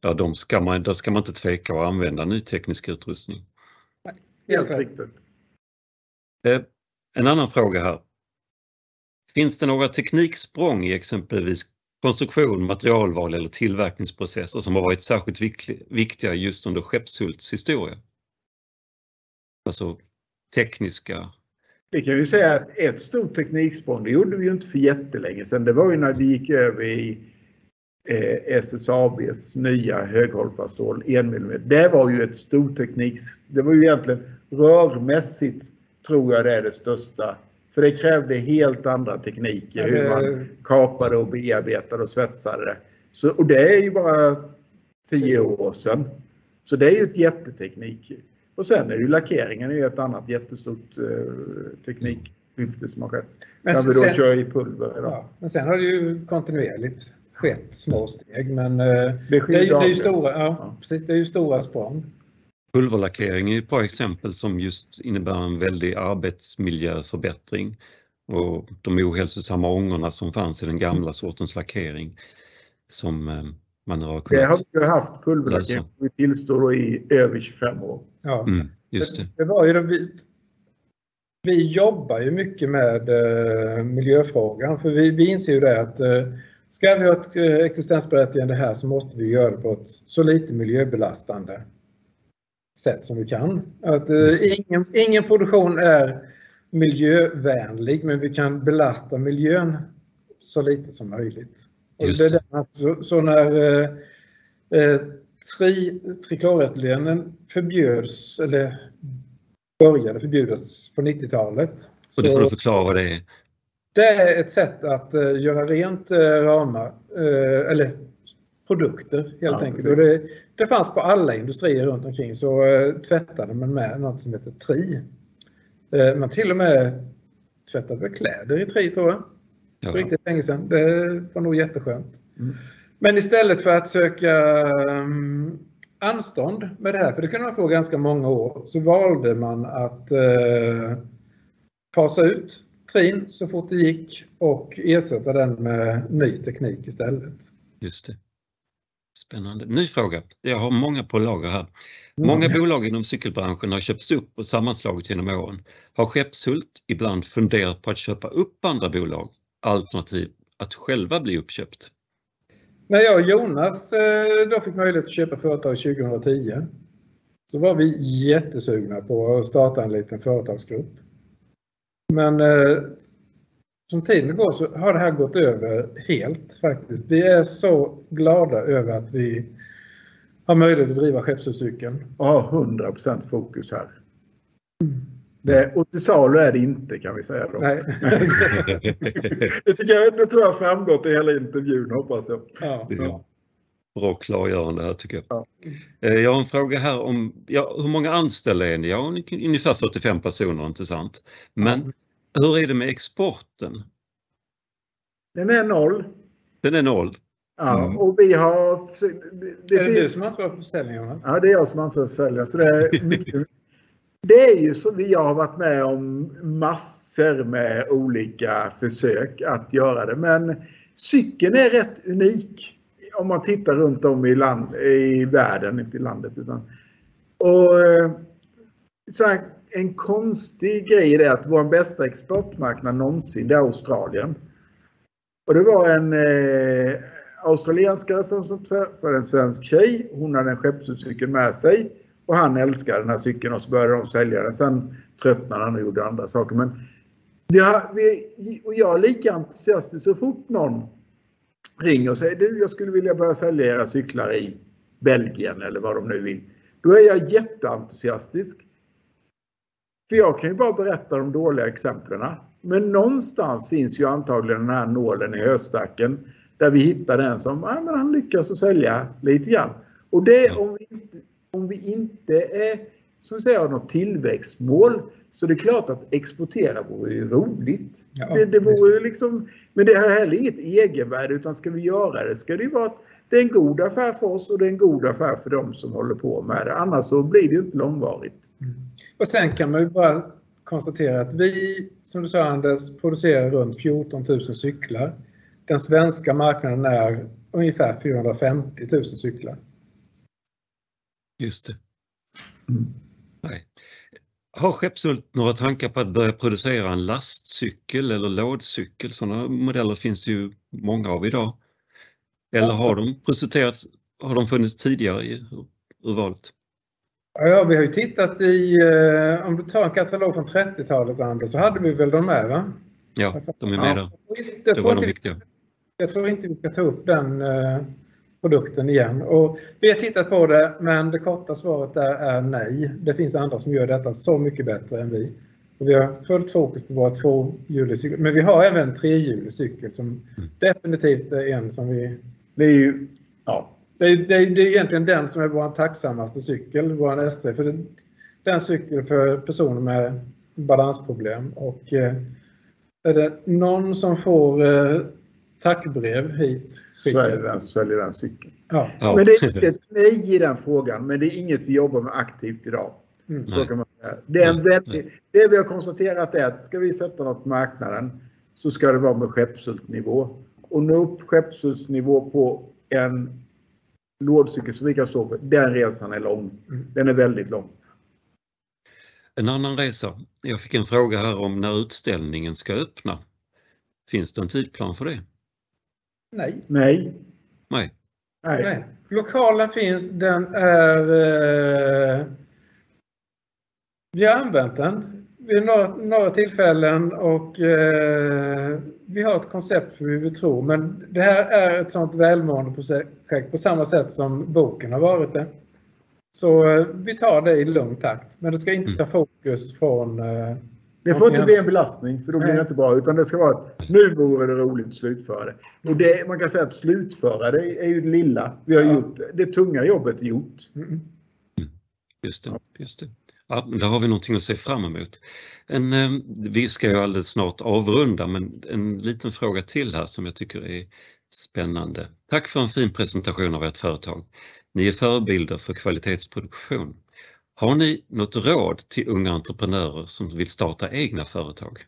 ja, de ska man, där ska man inte tveka att använda ny teknisk utrustning. Helt riktigt. Eh, en annan fråga här. Finns det några tekniksprång i exempelvis konstruktion, materialval eller tillverkningsprocesser som har varit särskilt viktiga just under Skeppshults historia? Alltså tekniska, Vi kan ju säga att ett stort tekniksprång, det gjorde vi ju inte för jättelänge sedan. Det var ju när vi gick över i eh, SSABs nya höghållfarstål 1 mm. Det var ju ett stort teknik. Det var ju egentligen rörmässigt tror jag det är det största. För det krävde helt andra tekniker. Ja, Hur man kapade och bearbetade och svetsade det. Så, och det är ju bara tio år sedan. Så det är ju ett jätteteknik. Och sen är ju lackeringen är ju ett annat jättestort eh, teknikskifte som har skett. Men Där vi då sen- kör i pulver idag. Ja, men sen har det ju kontinuerligt skett små steg. Men eh, Det det, sker är, ju- det är ju stora, ja, Ja. precis, det är ju stora språng. Pulverlackering är ett bra exempel som just innebär en väldig arbetsmiljöförbättring. Och de ohälsosamma ångorna som fanns i den gamla sortens lackering som eh, man har Det kunnat har vi ju haft pulverlackering vi tillstår i över 25 år. Ja. Mm, just det. Det var ju det, vi, vi jobbar ju mycket med eh, miljöfrågan för vi, vi inser ju det att eh, ska vi ha ett eh, existensberättigande här så måste vi göra det på ett så lite miljöbelastande sätt som vi kan. Att, eh, ingen, ingen produktion är miljövänlig men vi kan belasta miljön så lite som möjligt. Och Just det är det. där, så, så när eh, eh, tri, trikloretylenen förbjöds, eller började förbjudas på 90-talet, Och du får du förklara vad det är. Det är ett sätt att uh, göra rent uh, ramar, uh, eller produkter helt ja, enkelt. Och det, det fanns på alla industrier runt omkring så tvättade man med något som heter tri. man till och med tvättade kläder i tri tror jag. Ja. För riktigt länge sedan. Det var nog jätteskönt. Mm. Men istället för att söka um, anstånd med det här, för det kunde man få ganska många år, så valde man att uh, fasa ut trin så fort det gick och ersätta den med ny teknik istället. Just det. Spännande. Ny fråga. Jag har många på lager här. Många bolag inom cykelbranschen har köpts upp och sammanslagit genom åren. Har Skeppshult ibland funderat på att köpa upp andra bolag alternativ att själva bli uppköpt? När jag och Jonas eh, då fick möjlighet att köpa företag 2010 så var vi jättesugna på att starta en liten företagsgrupp. Men eh, som tiden går så har det här gått över helt faktiskt. Vi är så glada över att vi har möjlighet att driva Skeppshuscykeln. Och har 100% fokus här. Det, och till salu är det inte kan vi säga. Då. Nej. det, tycker jag, det tror jag har framgått i hela intervjun hoppas jag. Ja, ja. Bra klargörande här tycker jag. Ja. Eh, jag har en fråga här om ja, hur många anställda är ni? Ja, ungefär 45 personer, inte sant? Men hur är det med exporten? Den är noll. Den är noll? Ja, mm. och vi har... Det, är det du som ansvarar för försäljningen? Ja, det är jag som ansvarar för försäljningen. Så det är mycket, det är ju så, jag har varit med om massor med olika försök att göra det. Men cykeln är rätt unik om man tittar runt om i, land, i världen, inte i landet. Utan, och, eh, så här, en konstig grej är att vår bästa exportmarknad någonsin, är Australien. Och det var en eh, australienska som, träffade för en svensk tjej. Hon hade en skeppsutcykel med sig. Och han älskade den här cykeln och så började de sälja den. Sen tröttnade han och gjorde andra saker. Men vi har, vi, och jag är lika entusiastisk så fort någon ringer och säger du, jag skulle vilja börja sälja era cyklar i Belgien eller vad de nu vill. Då är jag jätteentusiastisk. För jag kan ju bara berätta de dåliga exemplen. Men någonstans finns ju antagligen den här nålen i höstacken där vi hittar den som ja, men han lyckas sälja lite grann. Och det om vi om vi inte är, som säger, har något tillväxtmål så det är klart att exportera vore ju roligt. Ja, det, det vore liksom, men det har heller inget egenvärde utan ska vi göra det ska det ju vara att det är en god affär för oss och det är en god affär för dem som håller på med det. Annars så blir det ju inte långvarigt. Mm. Och sen kan man ju bara konstatera att vi, som du sa Anders, producerar runt 14 000 cyklar. Den svenska marknaden är ungefär 450 000 cyklar. Just det. Mm. Nej. Har Skeppshult några tankar på att börja producera en lastcykel eller lådcykel? Sådana modeller finns ju många av idag. Eller har de presenterats, har de funnits tidigare i urvalet? Ja, vi har ju tittat i, eh, om du tar en katalog från 30-talet Anders, så hade vi väl de med va? Ja, de är med där. Det var de viktiga. Jag tror inte vi ska ta upp den eh, produkten igen. Och vi har tittat på det men det korta svaret där är nej. Det finns andra som gör detta så mycket bättre än vi. Och vi har fullt fokus på våra tvåhjuliga cyklar. Men vi har även en trehjulig cykel som mm. definitivt är en som vi... Det är ju... Ja. Det är, det, är, det är egentligen den som är vår tacksammaste cykel, vår ST. För det, den cykel för personer med balansproblem. Och eh, är det någon som får eh, tackbrev hit så är den säljer den cykeln. Ja. Men det är inte ett nej i den frågan, men det är inget vi jobbar med aktivt idag. Mm. Så kan man säga. Det, är en väldigt, det vi har konstaterat är att ska vi sätta något på marknaden så ska det vara med skeppshultnivå. Och nå upp skeppshultnivå på en lådcykel som vi kan stå för, den resan är lång. Mm. Den är väldigt lång. En annan resa. Jag fick en fråga här om när utställningen ska öppna. Finns det en tidplan för det? Nej. Nej. Nej. Nej. Nej. Lokalen finns, den är... Eh, vi har använt den vid några, några tillfällen och eh, vi har ett koncept för hur vi tror. Men det här är ett sådant välmående projekt på samma sätt som boken har varit det. Så eh, vi tar det i lugn takt. Men det ska inte mm. ta fokus från eh, Det får inte bli en belastning för då blir det inte bra. Utan det ska vara att nu vore det roligt att slutföra det. Och det, man kan säga att slutföra det är ju det lilla. Vi har ja. gjort det tunga jobbet gjort. Mm. Just det. Just det. Ja, där har vi någonting att se fram emot. En, eh, vi ska ju alldeles snart avrunda men en liten fråga till här som jag tycker är spännande. Tack för en fin presentation av ert företag. Ni är förebilder för kvalitetsproduktion. Har ni något råd till unga entreprenörer som vill starta egna företag?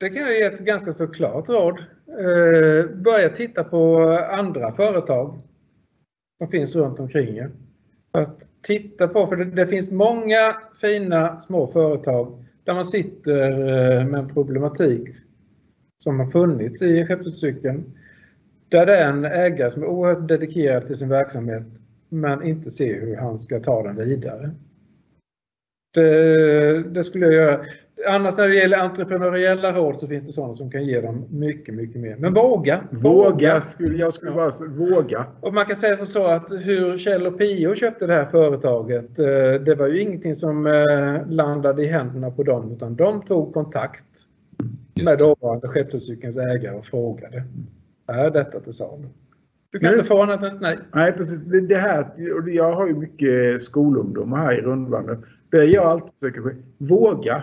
Det kan jag ge ett ganska så klart råd. Eh, börja titta på andra företag som finns runt omkring er. Att titta på, för det, det, finns många fina små företag där man sitter eh, med en problematik som har funnits i skeppsutcykeln. Där det är en ägare som är oerhört dedikerad till sin verksamhet men inte ser hur han ska ta den vidare. Det, det, skulle jag göra. Annars när det gäller entreprenöriella råd så finns det sådana som kan ge dem mycket, mycket mer. Men våga! Våga, skulle, jag skulle bara säga, våga. Och man kan säga som så att hur Kjell och Pio köpte det här företaget, eh, det var ju ingenting som eh, landade i händerna på dem utan de tog kontakt med dåvarande Skeppscykelns ägare och frågade. Är detta till salu? Du kan inte få annat än nej. Nej, precis. Det, här, jag har ju mycket skolungdomar här i Rundvagnen. Det jag alltid försöker våga.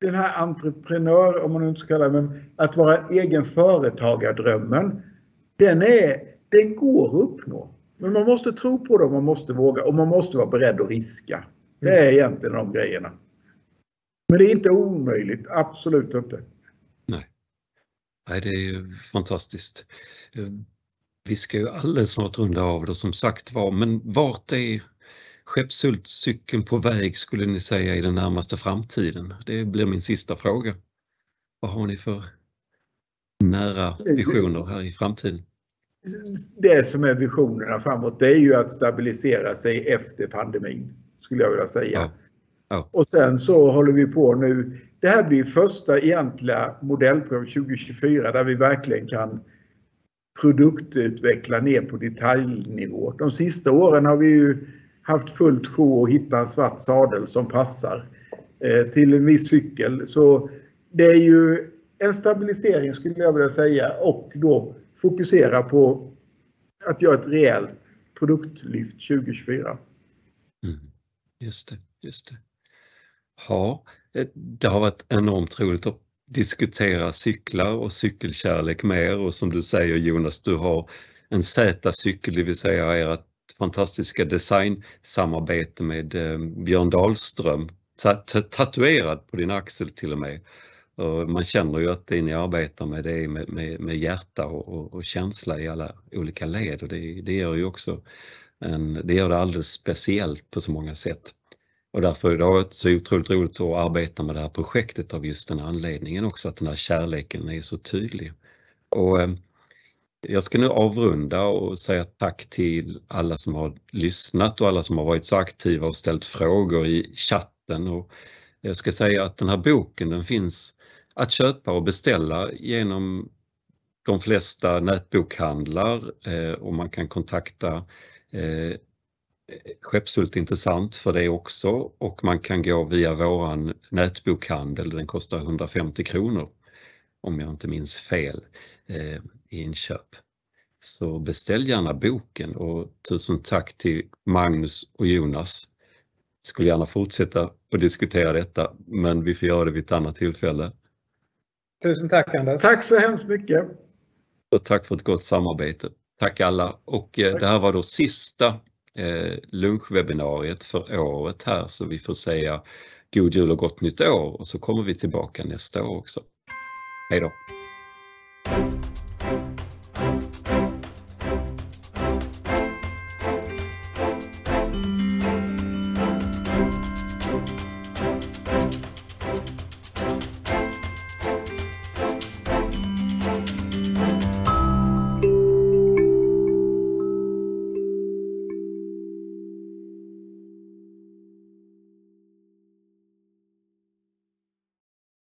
Den här entreprenör, om man nu inte ska kalla det, men att vara egen företagardrömmen. Den, är, den går att uppnå. Men man måste tro på det man måste våga och man måste vara beredd att riska. Det är egentligen de grejerna. Men det är inte omöjligt, absolut inte. Nej, Nej det är ju fantastiskt. Vi ska ju alldeles snart runda av det som sagt var, men vart är Skeppshultscykeln på väg skulle ni säga i den närmaste framtiden? Det blir min sista fråga. Vad har ni för nära visioner här i framtiden? Det som är visionerna framåt det är ju att stabilisera sig efter pandemin skulle jag vilja säga. Ja. Ja. Och sen så håller vi på nu. Det här blir första egentliga modellprov 2024 där vi verkligen kan produktutveckla ner på detaljnivå. De sista åren har vi ju haft fullt sjå att hitta en svart sadel som passar eh, till en viss cykel. Så det är ju en stabilisering skulle jag vilja säga och då fokusera på att göra ett rejält produktlyft 2024. Mm. Just det, just det. Ja, eh, det har varit enormt roligt att diskutera cyklar och cykelkärlek mer och som du säger Jonas, du har en Z-cykel, det vill säga ert fantastiska designsamarbete med eh, Björn Dahlström, tatuerad på din axel till och med. Och man känner ju att det ni arbetar med det är med, med, med hjärta och, och, och, känsla i alla olika led och det, det gör ju också en, det gör det alldeles speciellt på så många sätt. Och därför är det varit så otroligt roligt att arbeta med det här projektet av just den anledningen också, att den här kärleken är så tydlig. Och eh, jag ska nu avrunda och säga tack till alla som har lyssnat och alla som har varit så aktiva och ställt frågor i chatten. Och jag ska säga att den här boken den finns att köpa och beställa genom de flesta nätbokhandlar eh, och man kan kontakta eh, Skeppshult intressant för det också och man kan gå via våran nätbokhandel, den kostar 150 kronor om jag inte minns fel eh, inköp. Så beställ gärna boken och tusen tack till Magnus och Jonas. Jag skulle gärna fortsätta att diskutera detta men vi får göra det vid ett annat tillfälle. Tusen tack Anders. Tack så hemskt mycket. Och tack för ett gott samarbete. Tack alla och eh, tack. det här var då sista eh, lunchwebbinariet för året här så vi får säga god jul och gott nytt år och så kommer vi tillbaka nästa år också. Hej då!